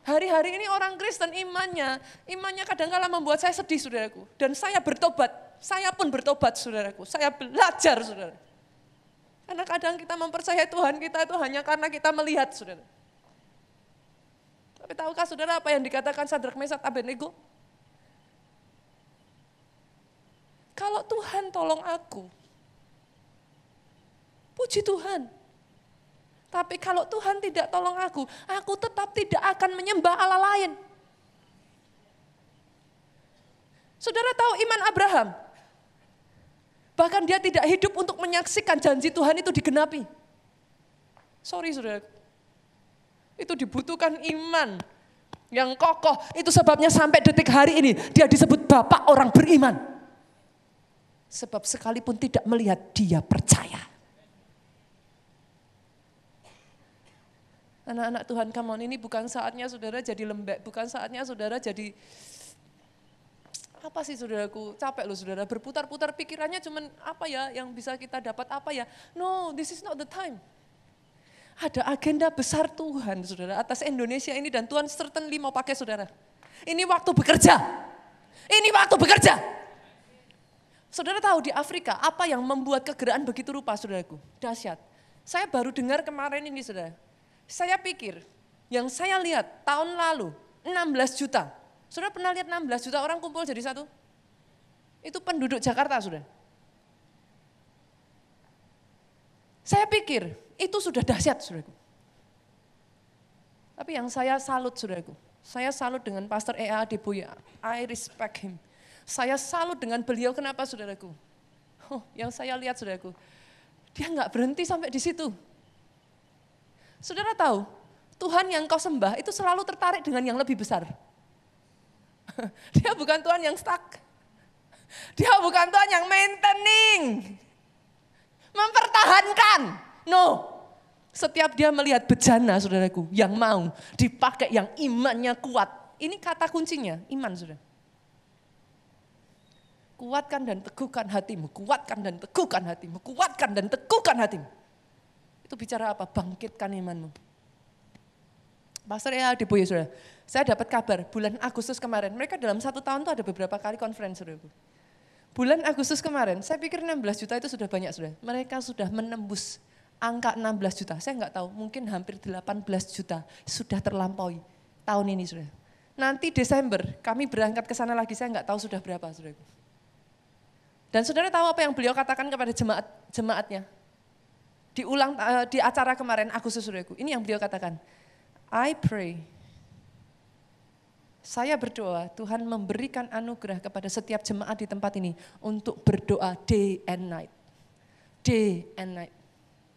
Hari-hari ini orang Kristen imannya, imannya kadang-kala membuat saya sedih saudaraku. Dan saya bertobat, saya pun bertobat saudaraku. Saya belajar saudara. Karena kadang kita mempercayai Tuhan kita itu hanya karena kita melihat, saudara. Tapi tahukah saudara apa yang dikatakan Sadrak Mesak Abednego? Kalau Tuhan tolong aku, puji Tuhan. Tapi kalau Tuhan tidak tolong aku, aku tetap tidak akan menyembah Allah lain. Saudara tahu iman Abraham? Bahkan dia tidak hidup untuk menyaksikan janji Tuhan itu digenapi. Sorry saudara. Itu dibutuhkan iman yang kokoh. Itu sebabnya sampai detik hari ini dia disebut bapak orang beriman. Sebab sekalipun tidak melihat dia percaya. Anak-anak Tuhan, come on, ini bukan saatnya saudara jadi lembek, bukan saatnya saudara jadi apa sih saudaraku, capek loh saudara, berputar-putar pikirannya cuman apa ya yang bisa kita dapat apa ya. No, this is not the time. Ada agenda besar Tuhan saudara atas Indonesia ini dan Tuhan certainly mau pakai saudara. Ini waktu bekerja. Ini waktu bekerja. Saudara tahu di Afrika apa yang membuat kegerakan begitu rupa saudaraku? Dahsyat. Saya baru dengar kemarin ini saudara. Saya pikir yang saya lihat tahun lalu 16 juta Saudara pernah lihat 16 juta orang kumpul jadi satu? Itu penduduk Jakarta, sudah. Saya pikir itu sudah dahsyat, saudaraku. Tapi yang saya salut, saudaraku, saya salut dengan Pastor E.A. Adeboya. I respect him. Saya salut dengan beliau, kenapa saudaraku? Oh, yang saya lihat, saudaraku, dia nggak berhenti sampai di situ. Saudara tahu, Tuhan yang kau sembah itu selalu tertarik dengan yang lebih besar. Dia bukan Tuhan yang stuck. Dia bukan Tuhan yang maintaining. Mempertahankan. No. Setiap dia melihat bejana saudaraku yang mau dipakai yang imannya kuat. Ini kata kuncinya, iman saudara. Kuatkan dan teguhkan hatimu, kuatkan dan teguhkan hatimu, kuatkan dan teguhkan hatimu. Itu bicara apa? Bangkitkan imanmu. Pastor ya di Boya saudara. Saya dapat kabar bulan Agustus kemarin, mereka dalam satu tahun tuh ada beberapa kali konferensi saudara. Bulan Agustus kemarin, saya pikir 16 juta itu sudah banyak sudah. Mereka sudah menembus angka 16 juta. Saya nggak tahu, mungkin hampir 18 juta sudah terlampaui tahun ini sudah. Nanti Desember kami berangkat ke sana lagi, saya nggak tahu sudah berapa saudara. Dan saudara tahu apa yang beliau katakan kepada jemaat jemaatnya? Di ulang uh, di acara kemarin Agustus saudaraku. Ini yang beliau katakan. I pray saya berdoa Tuhan memberikan anugerah kepada setiap jemaat di tempat ini untuk berdoa day and night. Day and night.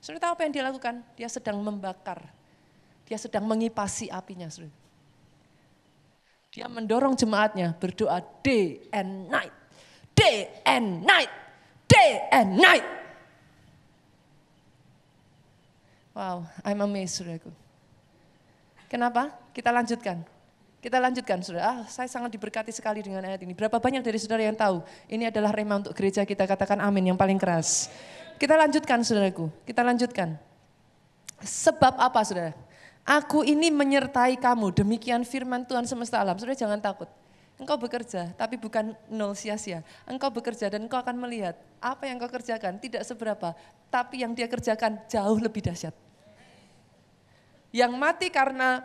Sudah tahu apa yang dia lakukan? Dia sedang membakar. Dia sedang mengipasi apinya. Sudah. Dia mendorong jemaatnya berdoa day and night. Day and night. Day and night. Wow, I'm amazed saudaraku. Kenapa? Kita lanjutkan. Kita lanjutkan saudara. Ah, saya sangat diberkati sekali dengan ayat ini. Berapa banyak dari saudara yang tahu ini adalah rema untuk gereja kita katakan amin yang paling keras. Kita lanjutkan saudaraku. Kita lanjutkan. Sebab apa saudara? Aku ini menyertai kamu, demikian firman Tuhan semesta alam. Saudara jangan takut. Engkau bekerja, tapi bukan nol sia-sia. Engkau bekerja dan engkau akan melihat apa yang engkau kerjakan tidak seberapa, tapi yang dia kerjakan jauh lebih dahsyat. Yang mati karena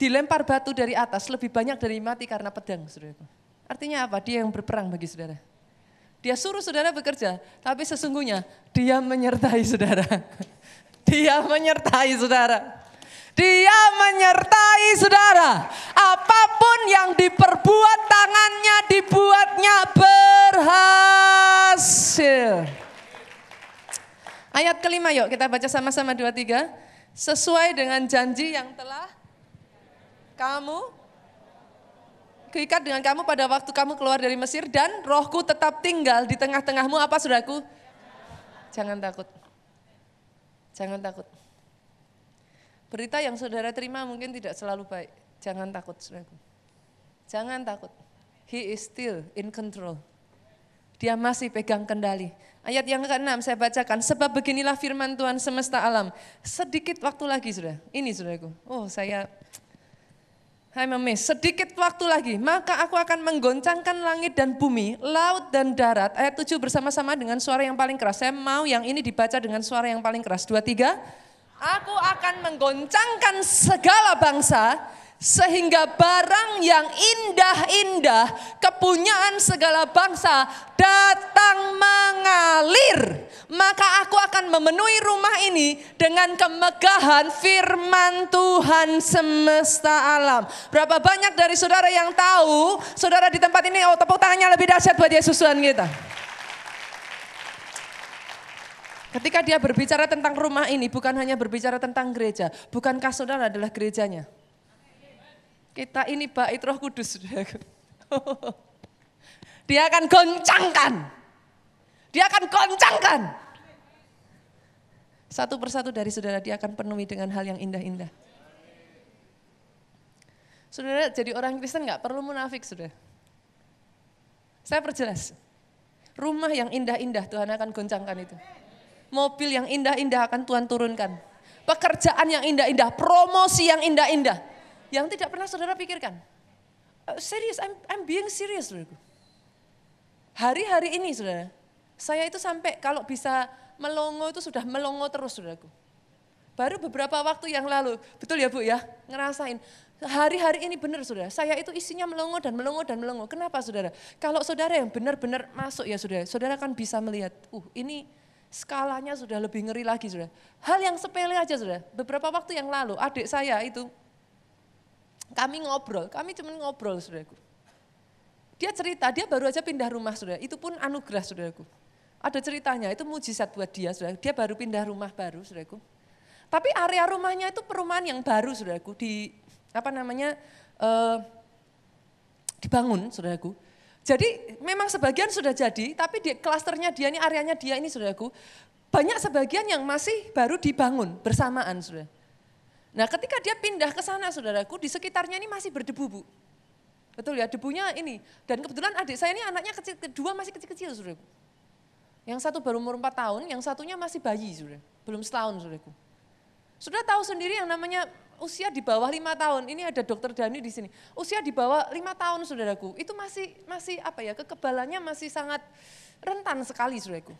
dilempar batu dari atas lebih banyak dari mati karena pedang, saudara. Artinya apa? Dia yang berperang bagi saudara. Dia suruh saudara bekerja, tapi sesungguhnya dia menyertai saudara. Dia menyertai saudara. Dia menyertai saudara. Apa pun yang diperbuat tangannya dibuatnya berhasil. Ayat kelima yuk kita baca sama-sama dua tiga. Sesuai dengan janji yang telah kamu keikat dengan kamu pada waktu kamu keluar dari Mesir dan rohku tetap tinggal di tengah-tengahmu apa saudaraku? Jangan takut. Jangan takut. Berita yang saudara terima mungkin tidak selalu baik. Jangan takut, saudaraku. Jangan takut. He is still in control. Dia masih pegang kendali. Ayat yang ke-6 saya bacakan. Sebab beginilah firman Tuhan semesta alam. Sedikit waktu lagi sudah. Ini saudaraku. Oh saya Hai memes, sedikit waktu lagi, maka aku akan menggoncangkan langit dan bumi, laut dan darat. Ayat 7 bersama-sama dengan suara yang paling keras. Saya mau yang ini dibaca dengan suara yang paling keras. Dua, tiga. Aku akan menggoncangkan segala bangsa, sehingga barang yang indah-indah, kepunyaan segala bangsa datang mengalir. Maka aku akan memenuhi rumah ini dengan kemegahan firman Tuhan semesta alam. Berapa banyak dari saudara yang tahu, saudara di tempat ini, oh tepuk tangannya lebih dahsyat buat Yesus Tuhan kita. Ketika dia berbicara tentang rumah ini, bukan hanya berbicara tentang gereja. Bukankah saudara adalah gerejanya? Kita ini bait roh kudus. Dia akan goncangkan. Dia akan goncangkan. Satu persatu dari saudara dia akan penuhi dengan hal yang indah-indah. Saudara jadi orang Kristen nggak perlu munafik saudara. Saya perjelas. Rumah yang indah-indah Tuhan akan goncangkan itu. Mobil yang indah-indah akan Tuhan turunkan. Pekerjaan yang indah-indah, promosi yang indah-indah yang tidak pernah saudara pikirkan. Uh, serius, I'm, I'm being serious. Hari-hari ini, saudara, saya itu sampai kalau bisa melongo itu sudah melongo terus, saudaraku. Baru beberapa waktu yang lalu, betul ya Bu ya, ngerasain. Hari-hari ini benar saudara, saya itu isinya melongo dan melongo dan melongo. Kenapa saudara? Kalau saudara yang benar-benar masuk ya saudara, saudara kan bisa melihat, uh ini skalanya sudah lebih ngeri lagi saudara. Hal yang sepele aja saudara, beberapa waktu yang lalu adik saya itu kami ngobrol, kami cuma ngobrol saudaraku. Dia cerita, dia baru aja pindah rumah saudara, itu pun anugerah saudaraku. Ada ceritanya, itu mujizat buat dia saudara. Dia baru pindah rumah baru saudaraku. Tapi area rumahnya itu perumahan yang baru saudaraku, di apa namanya, eh, dibangun saudaraku. Jadi memang sebagian sudah jadi, tapi di klasternya dia ini, areanya dia ini saudaraku, banyak sebagian yang masih baru dibangun bersamaan saudara. Nah ketika dia pindah ke sana saudaraku, di sekitarnya ini masih berdebu bu. Betul ya, debunya ini. Dan kebetulan adik saya ini anaknya kecil, kedua masih kecil-kecil saudaraku. Yang satu baru umur 4 tahun, yang satunya masih bayi saudara. Belum setahun saudaraku. Sudah tahu sendiri yang namanya usia di bawah lima tahun. Ini ada dokter Dani di sini. Usia di bawah lima tahun saudaraku. Itu masih masih apa ya kekebalannya masih sangat rentan sekali saudaraku.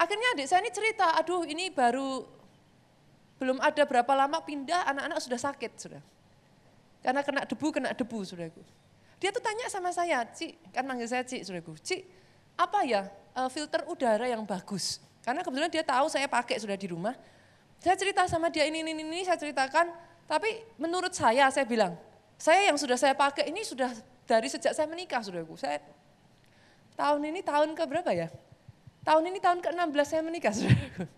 Akhirnya adik saya ini cerita, aduh ini baru belum ada berapa lama pindah, anak-anak sudah sakit, sudah. Karena kena debu, kena debu, saudaraku. Dia tuh tanya sama saya, Ci, kan manggil saya Ci, saudaraku. Ci, apa ya eh, filter udara yang bagus? Karena kebetulan dia tahu saya pakai sudah di rumah. Saya cerita sama dia ini, ini, ini, saya ceritakan. Tapi menurut saya, saya bilang, saya yang sudah saya pakai ini sudah dari sejak saya menikah, saudaraku. Saya tahun ini tahun ke berapa ya? Tahun ini tahun ke-16 saya menikah, saudaraku.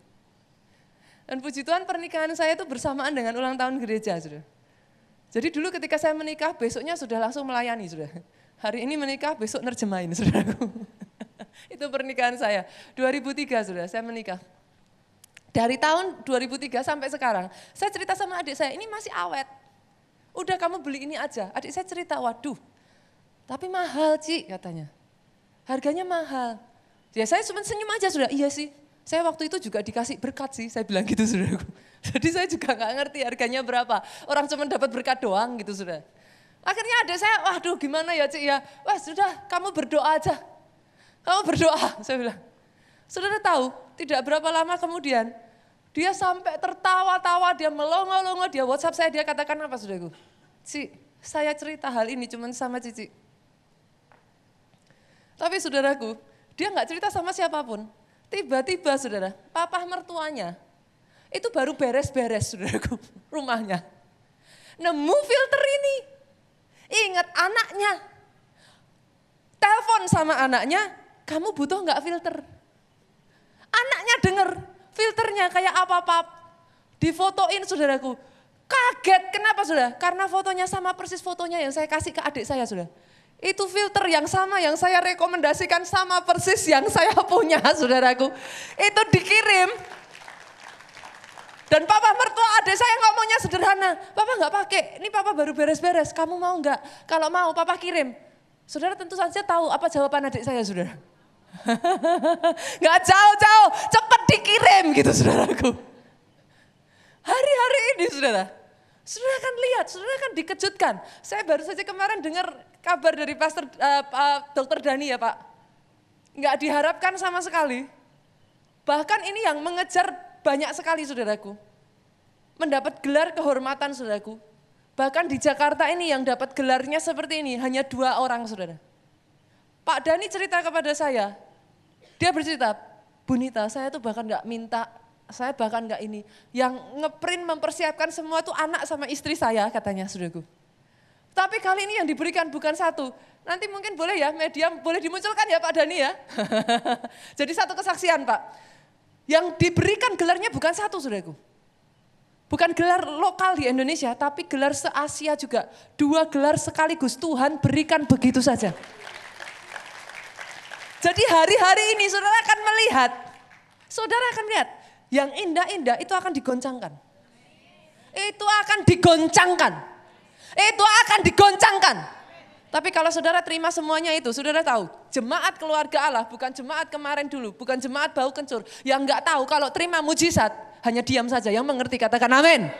Dan puji Tuhan pernikahan saya itu bersamaan dengan ulang tahun gereja. Sudah. Jadi dulu ketika saya menikah, besoknya sudah langsung melayani, sudah. Hari ini menikah, besok nerjemahin, saudaraku. Itu pernikahan saya. 2003, sudah, saya menikah. Dari tahun 2003 sampai sekarang, saya cerita sama adik saya, ini masih awet. Udah kamu beli ini aja. Adik saya cerita, waduh, tapi mahal Ci katanya. Harganya mahal. Ya saya cuma senyum aja sudah, iya sih. Saya waktu itu juga dikasih berkat sih, saya bilang gitu sudah. Jadi saya juga nggak ngerti harganya berapa. Orang cuma dapat berkat doang gitu sudah. Akhirnya ada saya, waduh gimana ya Cik ya. Wah sudah kamu berdoa aja. Kamu berdoa, saya bilang. Saudara tahu, tidak berapa lama kemudian, dia sampai tertawa-tawa, dia melongo-longo, dia WhatsApp saya, dia katakan apa saudaraku? Cik, saya cerita hal ini cuma sama Cici. Tapi saudaraku, dia nggak cerita sama siapa pun. Tiba-tiba saudara, papa mertuanya itu baru beres-beres saudaraku rumahnya. Nemu filter ini. Ingat anaknya. Telepon sama anaknya, kamu butuh nggak filter? Anaknya denger filternya kayak apa-apa. Difotoin saudaraku. Kaget, kenapa saudara? Karena fotonya sama persis fotonya yang saya kasih ke adik saya saudara. Itu filter yang sama yang saya rekomendasikan sama persis yang saya punya saudaraku. Itu dikirim. Dan papa mertua adik saya ngomongnya sederhana. Papa nggak pakai, ini papa baru beres-beres. Kamu mau nggak? Kalau mau papa kirim. Saudara tentu saja tahu apa jawaban adik saya saudara. Nggak jauh-jauh, cepat dikirim gitu saudaraku. Hari-hari ini saudara, Saudara kan lihat, saudara kan dikejutkan. Saya baru saja kemarin dengar kabar dari Pastor uh, uh, Dokter Dani ya Pak. Enggak diharapkan sama sekali. Bahkan ini yang mengejar banyak sekali saudaraku. Mendapat gelar kehormatan saudaraku. Bahkan di Jakarta ini yang dapat gelarnya seperti ini, hanya dua orang saudara. Pak Dani cerita kepada saya, dia bercerita, Bunita saya tuh bahkan nggak minta saya bahkan enggak ini. Yang ngeprint mempersiapkan semua itu anak sama istri saya katanya saudaraku. Tapi kali ini yang diberikan bukan satu. Nanti mungkin boleh ya media boleh dimunculkan ya Pak Dani ya. Jadi satu kesaksian Pak. Yang diberikan gelarnya bukan satu saudaraku. Bukan gelar lokal di Indonesia, tapi gelar se-Asia juga. Dua gelar sekaligus Tuhan berikan begitu saja. Jadi hari-hari ini saudara akan melihat, saudara akan melihat yang indah-indah itu akan digoncangkan. Itu akan digoncangkan. Itu akan digoncangkan. Tapi kalau saudara terima semuanya itu, saudara tahu, jemaat keluarga Allah bukan jemaat kemarin dulu, bukan jemaat bau kencur. Yang enggak tahu kalau terima mujizat, hanya diam saja. Yang mengerti katakan amin.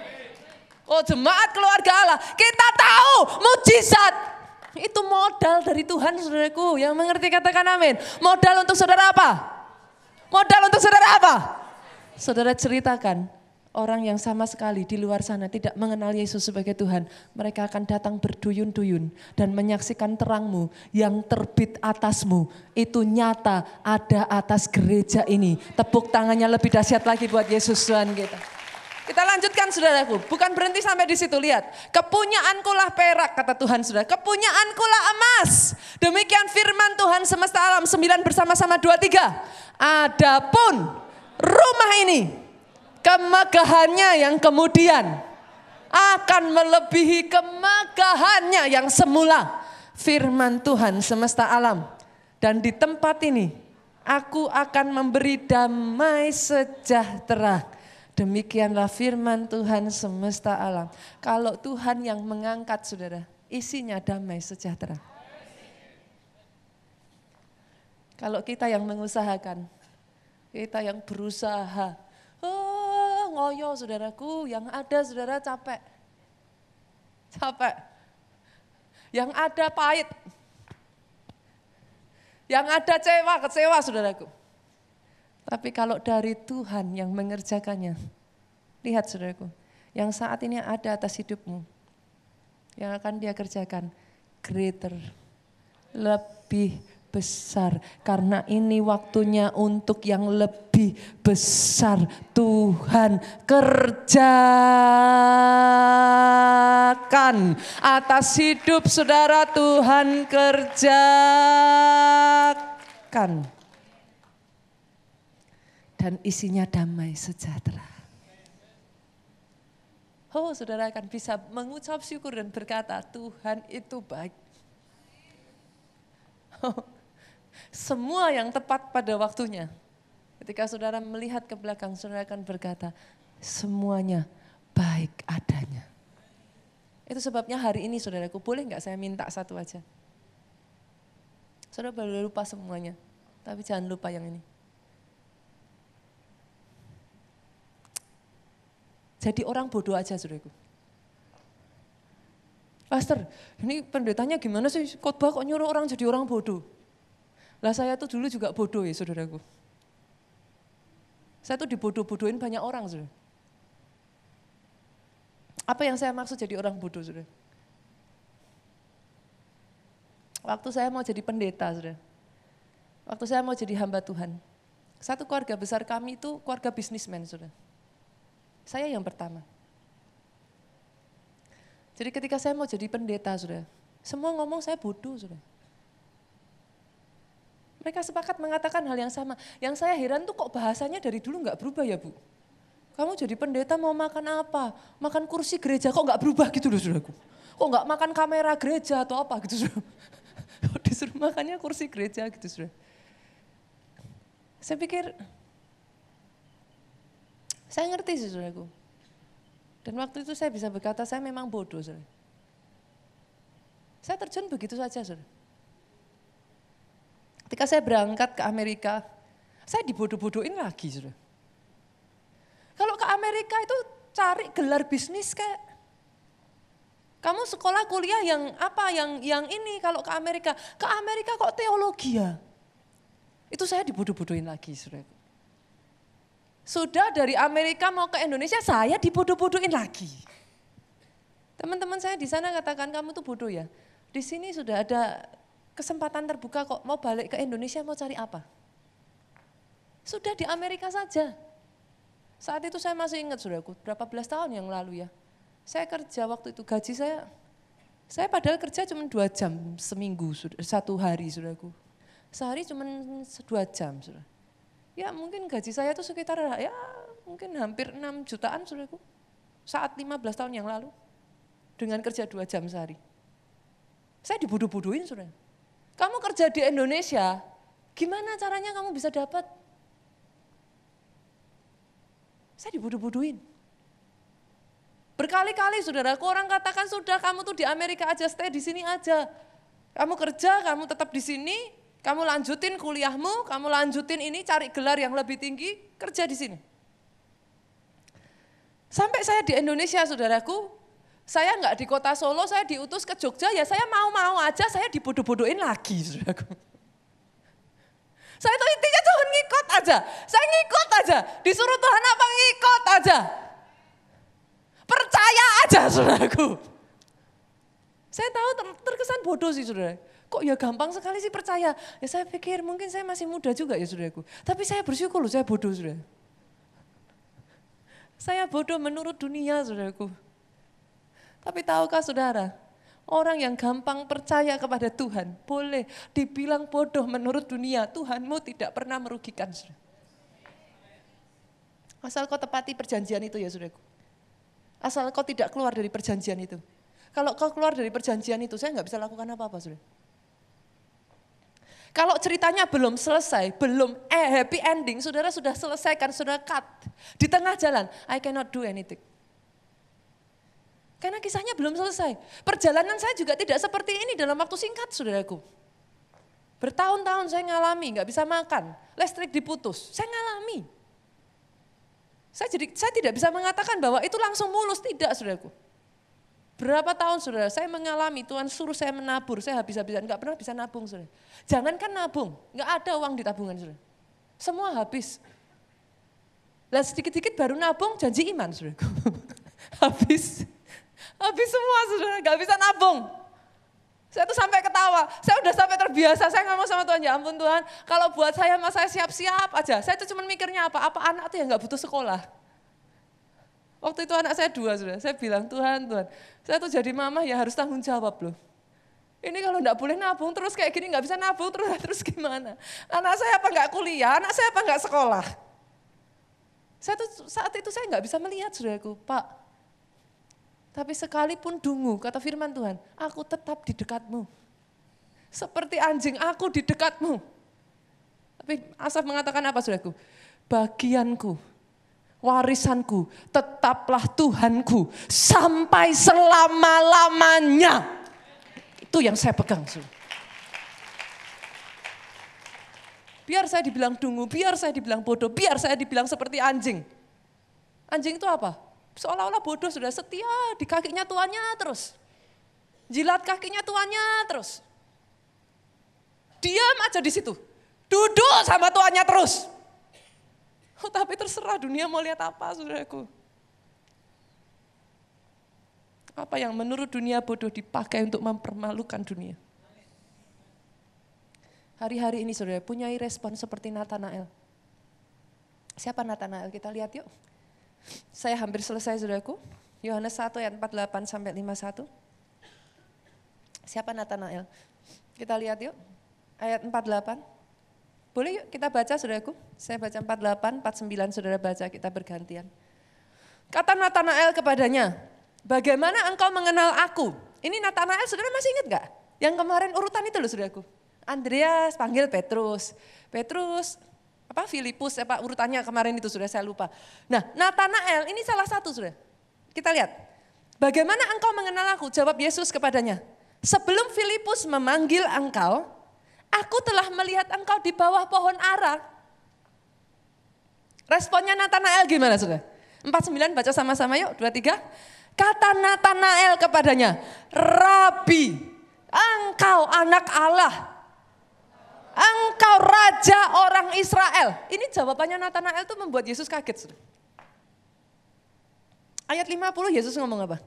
Oh jemaat keluarga Allah, kita tahu mujizat. Itu modal dari Tuhan saudaraku. Yang mengerti katakan amin. Modal untuk saudara apa? Modal untuk saudara apa? Saudara ceritakan, orang yang sama sekali di luar sana tidak mengenal Yesus sebagai Tuhan, mereka akan datang berduyun-duyun dan menyaksikan terangmu yang terbit atasmu. Itu nyata ada atas gereja ini. Tepuk tangannya lebih dahsyat lagi buat Yesus Tuhan kita. Kita lanjutkan saudaraku, bukan berhenti sampai di situ, lihat. Kepunyaanku lah perak, kata Tuhan saudara. Kepunyaanku lah emas. Demikian firman Tuhan semesta alam, sembilan bersama-sama dua tiga. Adapun rumah ini kemegahannya yang kemudian akan melebihi kemegahannya yang semula. Firman Tuhan semesta alam. Dan di tempat ini aku akan memberi damai sejahtera. Demikianlah firman Tuhan semesta alam. Kalau Tuhan yang mengangkat saudara, isinya damai sejahtera. Kalau kita yang mengusahakan, kita yang berusaha. Oh, ngoyo saudaraku, yang ada saudara capek. Capek. Yang ada pahit. Yang ada cewa, kecewa saudaraku. Tapi kalau dari Tuhan yang mengerjakannya, lihat saudaraku, yang saat ini ada atas hidupmu, yang akan dia kerjakan, greater, lebih besar. Karena ini waktunya untuk yang lebih besar. Tuhan kerjakan. Atas hidup saudara Tuhan kerjakan. Dan isinya damai sejahtera. oh saudara akan bisa mengucap syukur dan berkata, Tuhan itu baik. Oh, semua yang tepat pada waktunya. Ketika saudara melihat ke belakang, saudara akan berkata, semuanya baik adanya. Itu sebabnya hari ini saudaraku, boleh nggak saya minta satu aja? Saudara boleh lupa semuanya, tapi jangan lupa yang ini. Jadi orang bodoh aja saudaraku. Pastor, ini pendetanya gimana sih? Khotbah kok nyuruh orang jadi orang bodoh? Lah saya tuh dulu juga bodoh ya saudaraku. Saya tuh dibodoh-bodohin banyak orang saudara. Apa yang saya maksud jadi orang bodoh saudara? Waktu saya mau jadi pendeta saudara. Waktu saya mau jadi hamba Tuhan. Satu keluarga besar kami itu keluarga bisnismen saudara. Saya yang pertama. Jadi ketika saya mau jadi pendeta, sudah, semua ngomong saya bodoh, sudah. Mereka sepakat mengatakan hal yang sama. Yang saya heran tuh kok bahasanya dari dulu nggak berubah ya Bu? Kamu jadi pendeta mau makan apa? Makan kursi gereja kok nggak berubah gitu loh saudaraku. Kok nggak makan kamera gereja atau apa gitu. Kok disuruh makannya kursi gereja gitu saudara. Saya pikir saya ngerti sih saudaraku. Dan waktu itu saya bisa berkata saya memang bodoh saudara. Saya terjun begitu saja saudara. Ketika saya berangkat ke Amerika, saya dibodoh-bodohin lagi saudara. Kalau ke Amerika itu cari gelar bisnis kayak kamu sekolah kuliah yang apa yang yang ini kalau ke Amerika ke Amerika kok teologi ya itu saya dibodoh-bodohin lagi saudara sudah dari Amerika mau ke Indonesia, saya dibodoh-bodohin lagi. Teman-teman saya di sana katakan kamu tuh bodoh ya. Di sini sudah ada kesempatan terbuka kok mau balik ke Indonesia mau cari apa? Sudah di Amerika saja. Saat itu saya masih ingat saudaraku, berapa belas tahun yang lalu ya. Saya kerja waktu itu gaji saya, saya padahal kerja cuma dua jam seminggu, satu hari saudaraku. Sehari cuma dua jam saudara. Ya mungkin gaji saya itu sekitar ya mungkin hampir 6 jutaan saudaraku. Saat 15 tahun yang lalu. Dengan kerja dua jam sehari. Saya dibodoh-bodohin saudara. Kamu kerja di Indonesia, gimana caranya kamu bisa dapat? Saya dibodoh-bodohin. Berkali-kali saudaraku orang katakan sudah kamu tuh di Amerika aja, stay di sini aja. Kamu kerja, kamu tetap di sini, kamu lanjutin kuliahmu, kamu lanjutin ini cari gelar yang lebih tinggi, kerja di sini. Sampai saya di Indonesia saudaraku, saya nggak di kota Solo, saya diutus ke Jogja, ya saya mau-mau aja, saya dibodoh-bodohin lagi saudaraku. Saya itu intinya cuma ngikut aja, saya ngikut aja, disuruh Tuhan apa ngikut aja. Percaya aja saudaraku. Saya tahu terkesan bodoh sih saudara kok ya gampang sekali sih percaya. Ya saya pikir mungkin saya masih muda juga ya saudaraku. Tapi saya bersyukur loh saya bodoh saudara. Saya bodoh menurut dunia saudaraku. Tapi tahukah saudara, orang yang gampang percaya kepada Tuhan boleh dibilang bodoh menurut dunia, Tuhanmu tidak pernah merugikan saudara. Asal kau tepati perjanjian itu ya saudaraku. Asal kau tidak keluar dari perjanjian itu. Kalau kau keluar dari perjanjian itu, saya nggak bisa lakukan apa-apa saudara. Kalau ceritanya belum selesai, belum eh happy ending, saudara sudah selesaikan, sudah cut. Di tengah jalan, I cannot do anything. Karena kisahnya belum selesai. Perjalanan saya juga tidak seperti ini dalam waktu singkat, saudaraku. Bertahun-tahun saya ngalami, nggak bisa makan, listrik diputus, saya ngalami. Saya jadi saya tidak bisa mengatakan bahwa itu langsung mulus, tidak, saudaraku. Berapa tahun saudara, saya mengalami Tuhan suruh saya menabur, saya habis-habisan, nggak pernah bisa nabung saudara. Jangankan nabung, nggak ada uang di tabungan saudara. Semua habis. Lah sedikit-sedikit baru nabung janji iman saudara. habis. Habis semua saudara, nggak bisa nabung. Saya tuh sampai ketawa, saya udah sampai terbiasa, saya ngomong sama Tuhan, ya ampun Tuhan, kalau buat saya mas saya siap-siap aja. Saya tuh cuma mikirnya apa, apa anak tuh yang nggak butuh sekolah. Waktu itu anak saya dua sudah, saya bilang Tuhan, Tuhan, saya tuh jadi mama ya harus tanggung jawab loh. Ini kalau enggak boleh nabung terus kayak gini nggak bisa nabung terus terus gimana? Anak saya apa nggak kuliah, anak saya apa nggak sekolah? Saya tuh saat itu saya nggak bisa melihat saudaraku, Pak. Tapi sekalipun dungu, kata firman Tuhan, aku tetap di dekatmu. Seperti anjing, aku di dekatmu. Tapi Asaf mengatakan apa saudaraku? Bagianku, warisanku, tetaplah Tuhanku sampai selama-lamanya. Itu yang saya pegang. Biar saya dibilang dungu, biar saya dibilang bodoh, biar saya dibilang seperti anjing. Anjing itu apa? Seolah-olah bodoh sudah setia di kakinya tuannya terus. Jilat kakinya tuannya terus. Diam aja di situ. Duduk sama tuannya terus. Oh, tapi terserah dunia mau lihat apa saudaraku. Apa yang menurut dunia bodoh dipakai untuk mempermalukan dunia. Hari-hari ini saudara punya respon seperti Nathanael. Siapa Nathanael? Kita lihat yuk. Saya hampir selesai saudaraku. Yohanes 1 ayat 48 sampai 51. Siapa Nathanael? Kita lihat yuk. Ayat 48. Boleh yuk kita baca saudaraku. Saya baca 48, 49 saudara baca kita bergantian. Kata Nathanael kepadanya, bagaimana engkau mengenal aku? Ini Nathanael saudara masih ingat gak? Yang kemarin urutan itu loh saudaraku. Andreas panggil Petrus. Petrus apa Filipus apa urutannya kemarin itu sudah saya lupa. Nah, Nathanael ini salah satu sudah. Kita lihat. Bagaimana engkau mengenal aku? Jawab Yesus kepadanya. Sebelum Filipus memanggil engkau, aku telah melihat engkau di bawah pohon ara. Responnya Nathanael gimana sudah? 49 baca sama-sama yuk, 23. Kata Nathanael kepadanya, Rabi, engkau anak Allah Engkau raja orang Israel. Ini jawabannya Nathanael itu membuat Yesus kaget. Ayat 50 Yesus ngomong apa?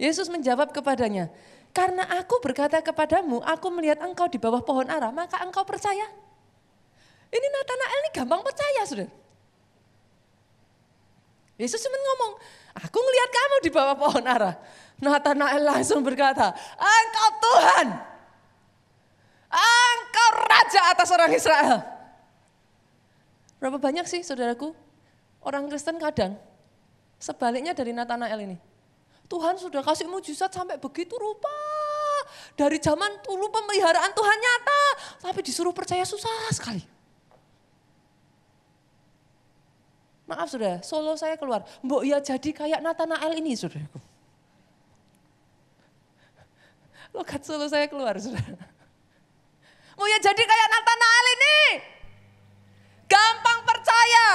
Yesus menjawab kepadanya, karena aku berkata kepadamu, aku melihat engkau di bawah pohon ara, maka engkau percaya. Ini Nathanael ini gampang percaya sudah. Yesus cuma ngomong, aku melihat kamu di bawah pohon ara. Nathanael langsung berkata, engkau Tuhan Engkau raja atas orang Israel. Berapa banyak sih saudaraku orang Kristen kadang sebaliknya dari Nathanael ini. Tuhan sudah kasih mujizat sampai begitu rupa. Dari zaman dulu pemeliharaan Tuhan nyata, tapi disuruh percaya susah sekali. Maaf sudah, solo saya keluar. Mbok ya jadi kayak Nathanael ini saudaraku. Lokat solo saya keluar saudara. Mau ya jadi kayak Nathanael ini. Gampang percaya.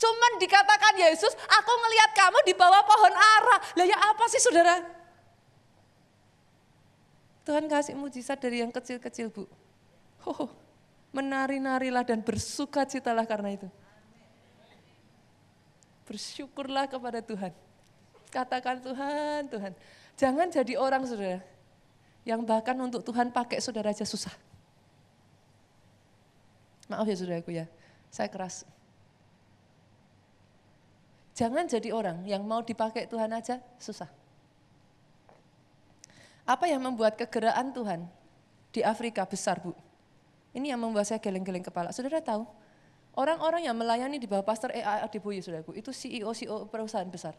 Cuman dikatakan Yesus, aku ngelihat kamu di bawah pohon ara. Lah ya apa sih saudara? Tuhan kasih mujizat dari yang kecil-kecil bu. Oh, menari-narilah dan bersuka citalah karena itu. Bersyukurlah kepada Tuhan. Katakan Tuhan, Tuhan. Jangan jadi orang saudara yang bahkan untuk Tuhan pakai saudara aja susah. Maaf ya saudaraku ya, saya keras. Jangan jadi orang yang mau dipakai Tuhan aja susah. Apa yang membuat kegerakan Tuhan di Afrika besar Bu? Ini yang membuat saya geleng-geleng kepala. Saudara tahu, orang-orang yang melayani di bawah Pastor E.A. Adeboye saudaraku, itu CEO-CEO perusahaan besar.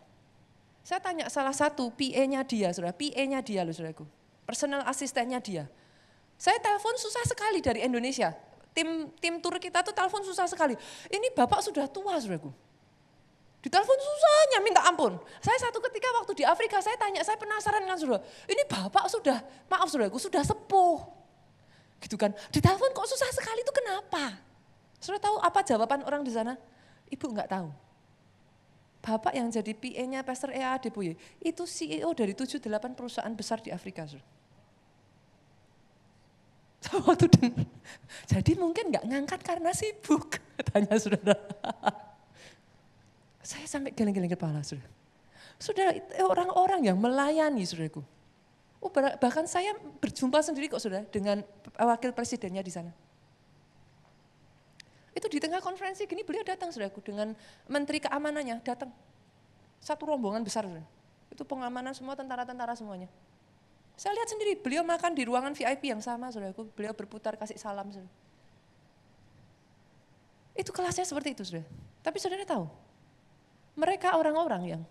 Saya tanya salah satu PA-nya dia, saudara, PA-nya dia loh saudaraku personal asistennya dia. Saya telepon susah sekali dari Indonesia. Tim tim tur kita tuh telepon susah sekali. Ini bapak sudah tua, saudaraku. Ditelepon susahnya minta ampun. Saya satu ketika waktu di Afrika saya tanya, saya penasaran kan saudara. Ini bapak sudah, maaf saudaraku, sudah sepuh. Gitu kan. Ditelepon kok susah sekali itu kenapa? Saudara tahu apa jawaban orang di sana? Ibu enggak tahu. Bapak yang jadi PA-nya Pastor E.A. Adeboye, itu CEO dari 7-8 perusahaan besar di Afrika. Waktu jadi mungkin nggak ngangkat karena sibuk, tanya saudara. Saya sampai geleng-geleng kepala, saudara. Saudara, orang-orang yang melayani, saudaraku. Oh, bahkan saya berjumpa sendiri kok, saudara, dengan wakil presidennya di sana. Itu di tengah konferensi gini beliau datang saudaraku dengan menteri keamanannya datang. Satu rombongan besar saudara. Itu pengamanan semua tentara-tentara semuanya. Saya lihat sendiri beliau makan di ruangan VIP yang sama saudaraku. Beliau berputar kasih salam saudara. Itu kelasnya seperti itu saudara. Tapi saudara tahu, mereka orang-orang yang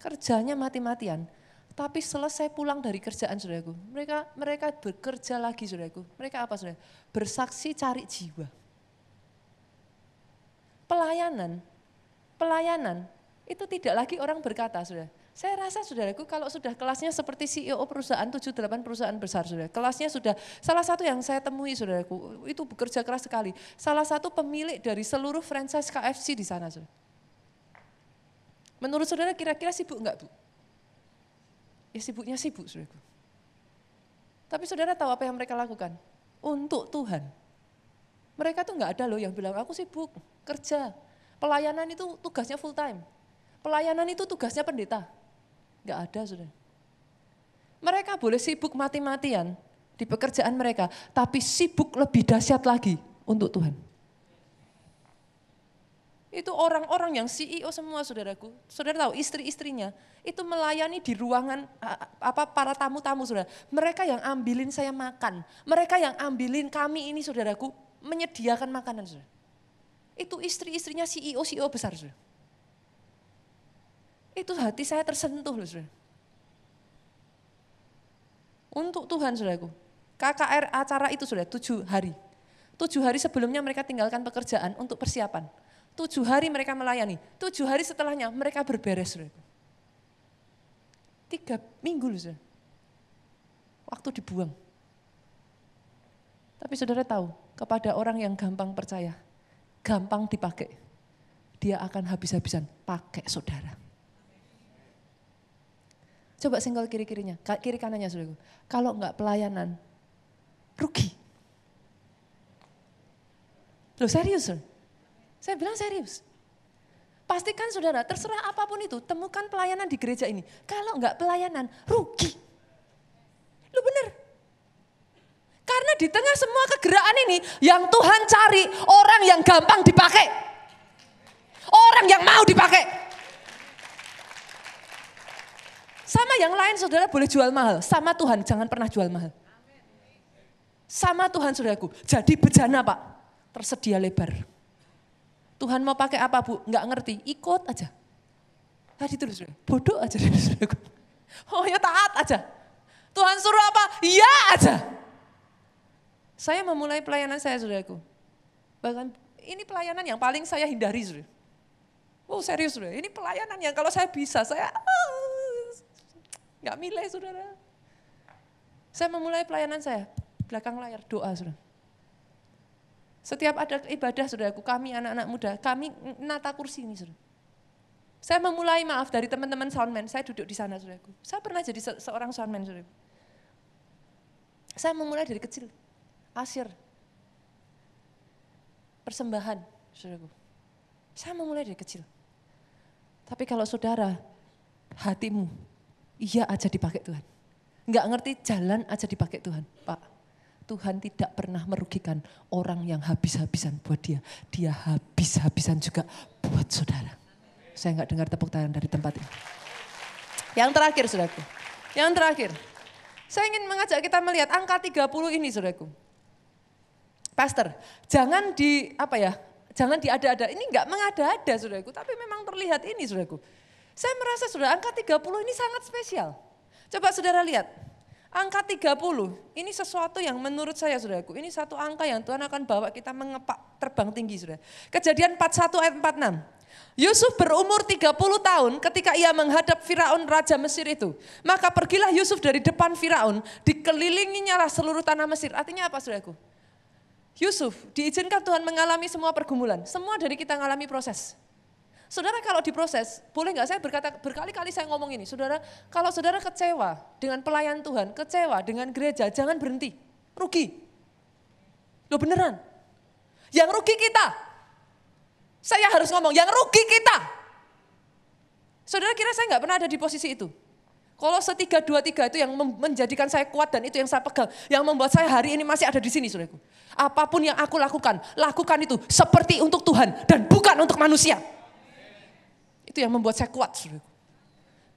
kerjanya mati-matian Tapi selesai pulang dari kerjaan saudaraku, mereka mereka bekerja lagi saudaraku. Mereka apa saudara? Bersaksi cari jiwa. Pelayanan, pelayanan itu tidak lagi orang berkata saudara. Saya rasa saudaraku kalau sudah kelasnya seperti CEO perusahaan 7-8 perusahaan besar saudara. Kelasnya sudah salah satu yang saya temui saudaraku itu bekerja keras sekali. Salah satu pemilik dari seluruh franchise KFC di sana saudara. Menurut saudara kira-kira sibuk enggak bu? Ya sibuknya sibuk saudaraku. Tapi saudara tahu apa yang mereka lakukan? Untuk Tuhan. Mereka tuh enggak ada loh yang bilang aku sibuk kerja. Pelayanan itu tugasnya full time. Pelayanan itu tugasnya pendeta. Enggak ada saudara. Mereka boleh sibuk mati-matian di pekerjaan mereka, tapi sibuk lebih dahsyat lagi untuk Tuhan. Itu orang-orang yang CEO semua saudaraku. Saudara tahu istri-istrinya itu melayani di ruangan apa para tamu-tamu saudara. Mereka yang ambilin saya makan. Mereka yang ambilin kami ini saudaraku menyediakan makanan saudara. Itu istri-istrinya CEO CEO besar saudara. Itu hati saya tersentuh loh saudara. Untuk Tuhan saudaraku. KKR acara itu sudah tujuh hari. Tujuh hari sebelumnya mereka tinggalkan pekerjaan untuk persiapan. Tujuh hari mereka melayani. Tujuh hari setelahnya mereka berberes. Tiga minggu saudara. Waktu dibuang. Tapi saudara tahu, kepada orang yang gampang percaya, gampang dipakai, dia akan habis-habisan pakai saudara. Coba singgol kiri-kirinya, kiri kanannya saudaraku. Kalau enggak pelayanan, rugi. Loh serius saudara? Saya bilang serius. Pastikan saudara, terserah apa pun itu, temukan pelayanan di gereja ini. Kalau enggak pelayanan, rugi. Lu bener. Karena di tengah semua kegerakan ini, yang Tuhan cari orang yang gampang dipakai. Orang yang mau dipakai. Sama yang lain saudara boleh jual mahal, sama Tuhan jangan pernah jual mahal. Sama Tuhan saudaraku, jadi bejana pak, tersedia lebar. Tuhan mau pakai apa bu, nggak ngerti, ikut aja. Tadi terus bodoh aja. Oh ya taat aja. Tuhan suruh apa, iya aja. Saya memulai pelayanan saya saudaraku. Bahkan ini pelayanan yang paling saya hindari saudara. Oh serius saudara, ini pelayanan yang kalau saya bisa, saya Gak milih saudara. Saya memulai pelayanan saya, belakang layar doa saudara. Setiap ada ibadah saudaraku, kami anak-anak muda, kami nata kursi ini saudara. Saya memulai maaf dari teman-teman soundman, saya duduk di sana saudaraku. Saya pernah jadi se seorang soundman saudaraku. Saya memulai dari kecil, asir, persembahan saudaraku. Saya memulai dari kecil. Tapi kalau saudara, hatimu iya aja dipakai Tuhan. Enggak ngerti jalan aja dipakai Tuhan. Pak, Tuhan tidak pernah merugikan orang yang habis-habisan buat dia. Dia habis-habisan juga buat saudara. Saya enggak dengar tepuk tangan dari tempat ini. Yang terakhir saudaraku. Yang terakhir. Saya ingin mengajak kita melihat angka 30 ini saudaraku. Pastor, jangan di apa ya? Jangan diada-ada. Ini enggak mengada-ada saudaraku, tapi memang terlihat ini saudaraku. Saya merasa sudah angka 30 ini sangat spesial. Coba saudara lihat, angka 30 ini sesuatu yang menurut saya saudaraku, ini satu angka yang Tuhan akan bawa kita mengepak terbang tinggi saudara. Kejadian 41 ayat 46. Yusuf berumur 30 tahun ketika ia menghadap Firaun Raja Mesir itu. Maka pergilah Yusuf dari depan Firaun, dikelilinginya lah seluruh tanah Mesir. Artinya apa saudaraku? Yusuf diizinkan Tuhan mengalami semua pergumulan. Semua dari kita mengalami proses. Saudara kalau diproses, boleh nggak saya berkata berkali-kali saya ngomong ini, saudara, kalau saudara kecewa dengan pelayan Tuhan, kecewa dengan gereja, jangan berhenti, rugi. Lo beneran, yang rugi kita. Saya harus ngomong, yang rugi kita. Saudara kira saya nggak pernah ada di posisi itu. Kalau setiga dua tiga itu yang menjadikan saya kuat dan itu yang saya pegang, yang membuat saya hari ini masih ada di sini, saudaraku. Apa pun yang aku lakukan, lakukan itu seperti untuk Tuhan dan bukan untuk manusia. Itu yang membuat saya kuat, saudara.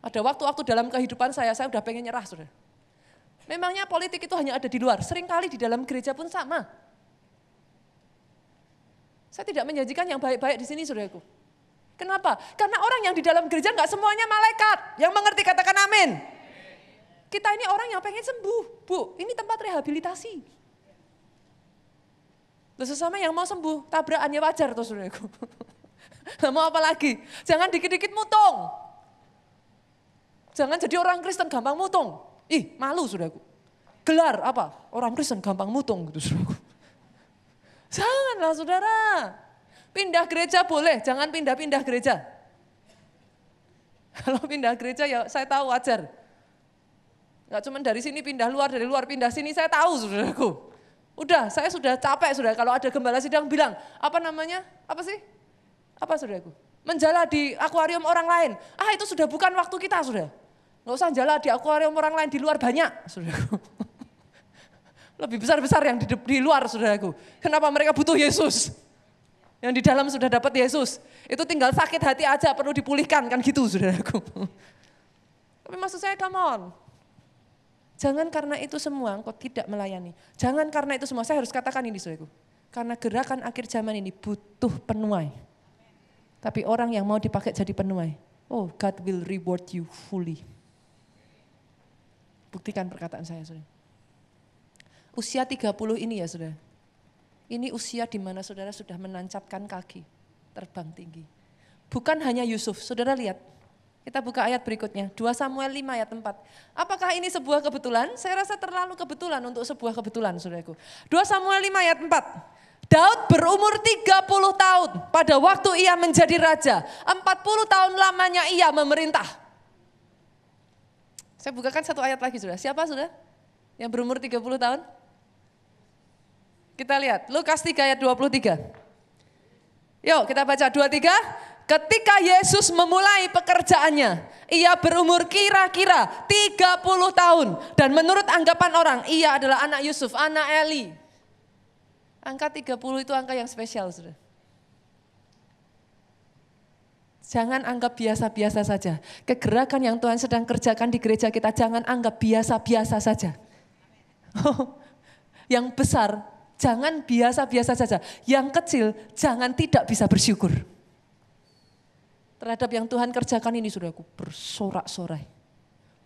Ada waktu-waktu dalam kehidupan saya, saya udah pengen nyerah, saudara. Memangnya politik itu hanya ada di luar, sering kali di dalam gereja pun sama. Saya tidak menjanjikan yang baik-baik di sini, saudaraku. Kenapa? Karena orang yang di dalam gereja nggak semuanya malaikat. Yang mengerti katakan amin. Kita ini orang yang pengen sembuh. Bu, ini tempat rehabilitasi. Terus sesama yang mau sembuh, tabrakannya wajar tuh saudaraku. mau apa lagi? Jangan dikit-dikit mutung. Jangan jadi orang Kristen gampang mutung. Ih, malu saudaraku. Gelar apa? Orang Kristen gampang mutung gitu saudaraku. Janganlah saudara. Pindah gereja boleh, jangan pindah-pindah gereja. Kalau pindah gereja ya saya tahu wajar. Gak cuma dari sini pindah luar, dari luar pindah sini saya tahu saudaraku. Udah, saya sudah capek sudah kalau ada gembala sidang bilang, apa namanya? Apa sih? Apa saudaraku? Menjala di akuarium orang lain. Ah itu sudah bukan waktu kita sudah. Nggak usah jala di akuarium orang lain di luar banyak saudaraku. Lebih besar-besar yang di, di luar saudaraku. Kenapa mereka butuh Yesus? Yang di dalam sudah dapat Yesus. Itu tinggal sakit hati aja perlu dipulihkan kan gitu saudaraku. Tapi maksud saya come on. Jangan karena itu semua engkau tidak melayani. Jangan karena itu semua, saya harus katakan ini saudaraku. Karena gerakan akhir zaman ini butuh penuai. Tapi orang yang mau dipakai jadi penuai, oh God will reward you fully. Buktikan perkataan saya saudara. Usia 30 ini ya saudara. Ini usia di mana saudara sudah menancapkan kaki, terbang tinggi. Bukan hanya Yusuf, saudara lihat, kita buka ayat berikutnya, 2 Samuel 5 ayat 4. Apakah ini sebuah kebetulan? Saya rasa terlalu kebetulan untuk sebuah kebetulan, saudaraku. 2 Samuel 5 ayat 4. Daud berumur 30 tahun pada waktu ia menjadi raja. 40 tahun lamanya ia memerintah. Saya bukakan satu ayat lagi sudah. Siapa sudah? Yang berumur 30 tahun? Kita lihat, Lukas 3 ayat 23. Yuk kita baca 23. Ketika Yesus memulai pekerjaannya, ia berumur kira-kira 30 tahun. Dan menurut anggapan orang, ia adalah anak Yusuf, anak Eli. Angka 30 itu angka yang spesial, sudah. Jangan anggap biasa-biasa saja. Kegerakan yang Tuhan sedang kerjakan di gereja kita, jangan anggap biasa-biasa saja. yang besar, jangan biasa-biasa saja. Yang kecil, jangan tidak bisa bersyukur terhadap yang Tuhan kerjakan ini saudaraku bersorak-sorai.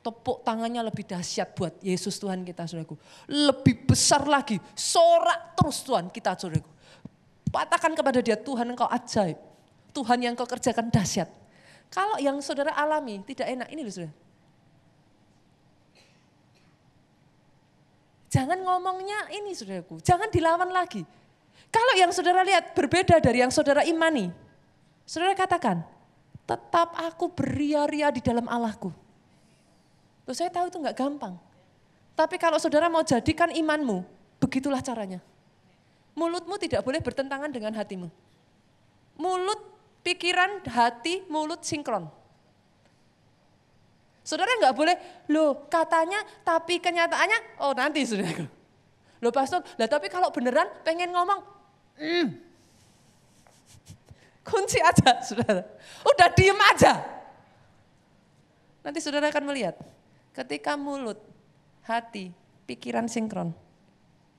Tepuk tangannya lebih dahsyat buat Yesus Tuhan kita saudaraku. Lebih besar lagi, sorak terus Tuhan kita saudaraku. Katakan kepada dia Tuhan engkau ajaib. Tuhan yang kau kerjakan dahsyat. Kalau yang saudara alami tidak enak ini loh saudara. Jangan ngomongnya ini saudaraku, jangan dilawan lagi. Kalau yang saudara lihat berbeda dari yang saudara imani, saudara katakan, tetap aku beria-ria di dalam Allahku. Loh, saya tahu itu nggak gampang. Tapi kalau saudara mau jadikan imanmu, begitulah caranya. Mulutmu tidak boleh bertentangan dengan hatimu. Mulut, pikiran, hati, mulut sinkron. Saudara nggak boleh, loh katanya tapi kenyataannya, oh nanti saudara. Loh pastor, lah tapi kalau beneran pengen ngomong, mm, Kunci aja saudara. Udah diem aja. Nanti saudara akan melihat. Ketika mulut, hati, pikiran sinkron.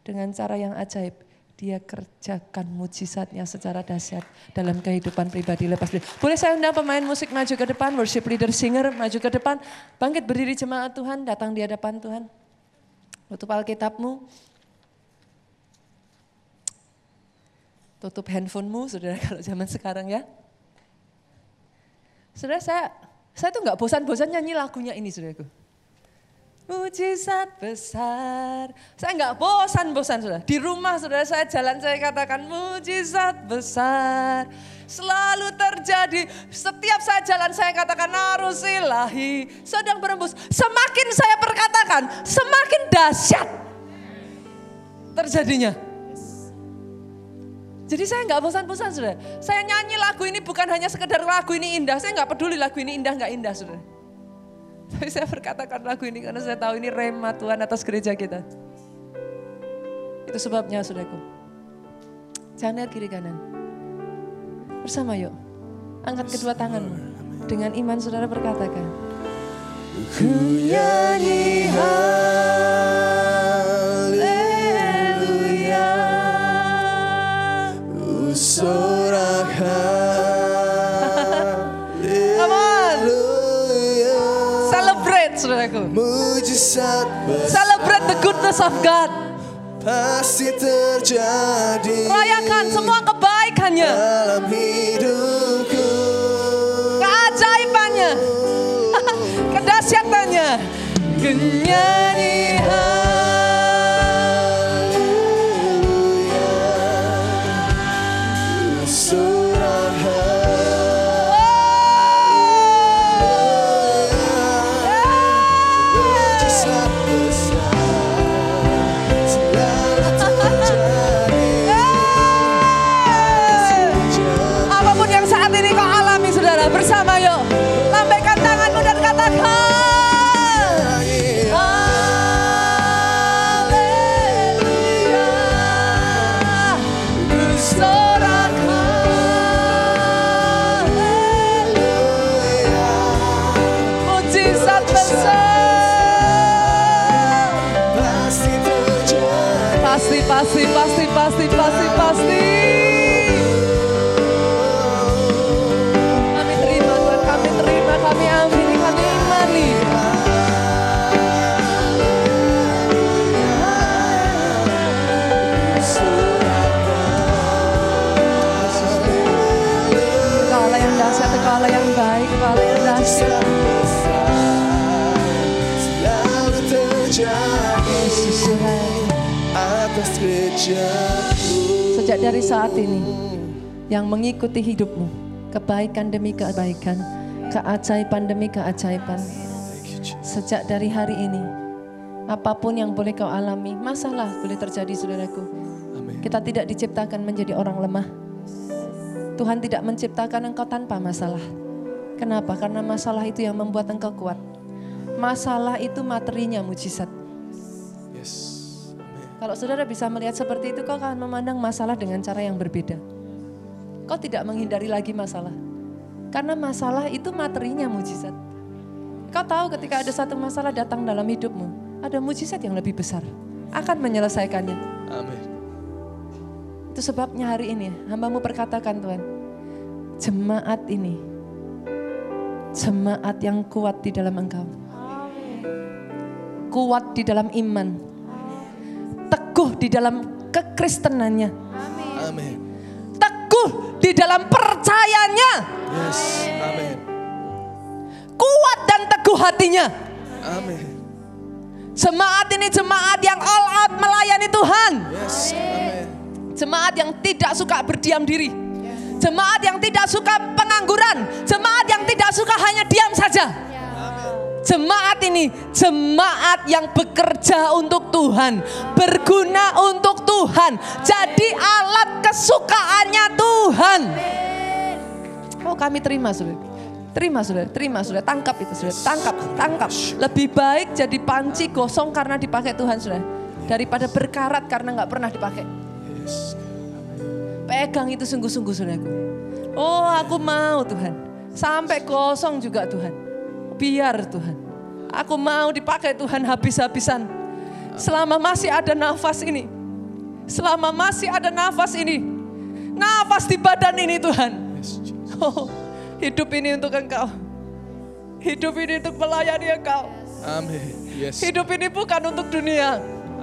Dengan cara yang ajaib. Dia kerjakan mujizatnya secara dahsyat dalam kehidupan pribadi lepas diri. Boleh saya undang pemain musik maju ke depan, worship leader, singer maju ke depan. Bangkit berdiri jemaat Tuhan, datang di hadapan Tuhan. Tutup Alkitabmu, Tutup handphonemu, saudara kalau zaman sekarang ya. Saudara saya, saya tuh nggak bosan-bosan nyanyi lagunya ini saudaraku. Mujizat besar. Saya nggak bosan-bosan saudara. Di rumah saudara saya jalan saya katakan mujizat besar. Selalu terjadi. Setiap saya jalan saya katakan harus ilahi. Sedang berembus. Semakin saya perkatakan semakin dahsyat terjadinya. Jadi saya nggak bosan-bosan sudah. Saya nyanyi lagu ini bukan hanya sekedar lagu ini indah. Saya nggak peduli lagu ini indah nggak indah sudah. Tapi saya berkatakan lagu ini karena saya tahu ini rema Tuhan atas gereja kita. Itu sebabnya saudaraku. Jangan lihat kiri kanan. Bersama yuk. Angkat kedua tanganmu. Dengan iman saudara berkatakan. Ku nyanyi Come Celebrate the goodness of God. pasti terjadi Rayakan semua kebaikannya, dalam hidupku. keajaibannya, kedahsyatannya. Kenyanyi dari saat ini, yang mengikuti hidupmu, kebaikan demi kebaikan, keajaiban demi keajaiban. Sejak dari hari ini, apa pun yang boleh kau alami, masalah boleh terjadi saudaraku. Kita tidak diciptakan menjadi orang lemah. Tuhan tidak menciptakan engkau tanpa masalah. Kenapa? Karena masalah itu yang membuat engkau kuat. Masalah itu materinya mujizat. Kalau saudara bisa melihat seperti itu, kau akan memandang masalah dengan cara yang berbeda. Kau tidak menghindari lagi masalah. Karena masalah itu materinya mujizat. Kau tahu ketika ada satu masalah datang dalam hidupmu, ada mujizat yang lebih besar. Akan menyelesaikannya. Amin. Itu sebabnya hari ini hambamu perkatakan Tuhan, jemaat ini, jemaat yang kuat di dalam engkau. Kuat di dalam iman. Teguh di dalam kekristenannya. Amin. Teguh di dalam percayanya. Yes. Amin. Kuat dan teguh hatinya. Amin. Jemaat ini jemaat yang all out melayani Tuhan. Yes. Amin. Jemaat yang tidak suka berdiam diri. Jemaat yang tidak suka pengangguran. Jemaat yang tidak suka hanya diam saja. Jemaat ini jemaat yang bekerja untuk Tuhan, berguna untuk Tuhan, jadi alat kesukaannya Tuhan. Oh kami terima saudara. Terima saudara, terima saudara, tangkap itu saudara, tangkap, tangkap. Lebih baik jadi panci gosong karena dipakai Tuhan saudara. Daripada berkarat karena nggak pernah dipakai. Pegang itu sungguh-sungguh saudaraku. Oh aku mau Tuhan. Sampai kosong juga Tuhan. Biar Tuhan. Aku mau dipakai Tuhan habis-habisan. Selama masih ada nafas ini. Selama masih ada nafas ini. Nafas di badan ini Tuhan. Oh, hidup ini untuk Engkau. Hidup ini untuk melayani Engkau. Amin. Yes. Hidup ini bukan untuk dunia.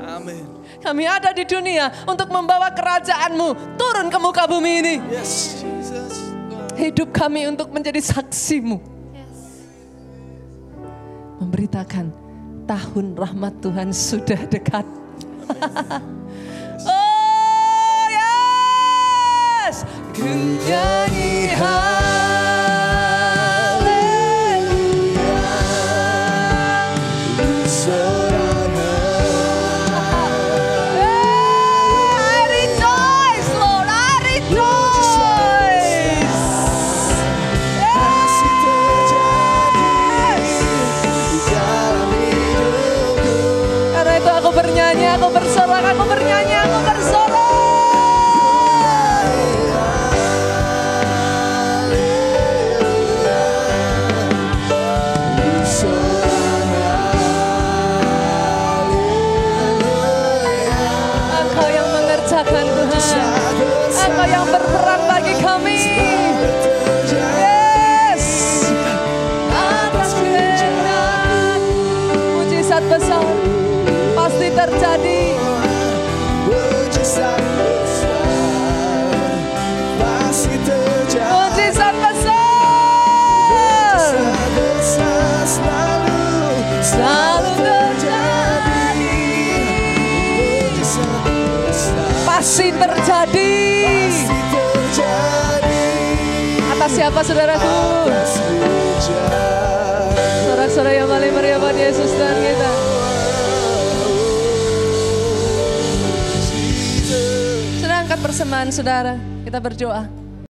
Amin. Kami ada di dunia untuk membawa kerajaanmu turun ke muka bumi ini. Yes. Jesus. Hidup kami untuk menjadi saksimu. Memberitakan tahun rahmat Tuhan sudah dekat. oh yes. Ku nyanyi Pasti terjadi. pasti terjadi. Atas siapa saudaraku? Sorak-sorak yang paling meriah buat Yesus dan kita. Angkat persembahan saudara. Kita berdoa.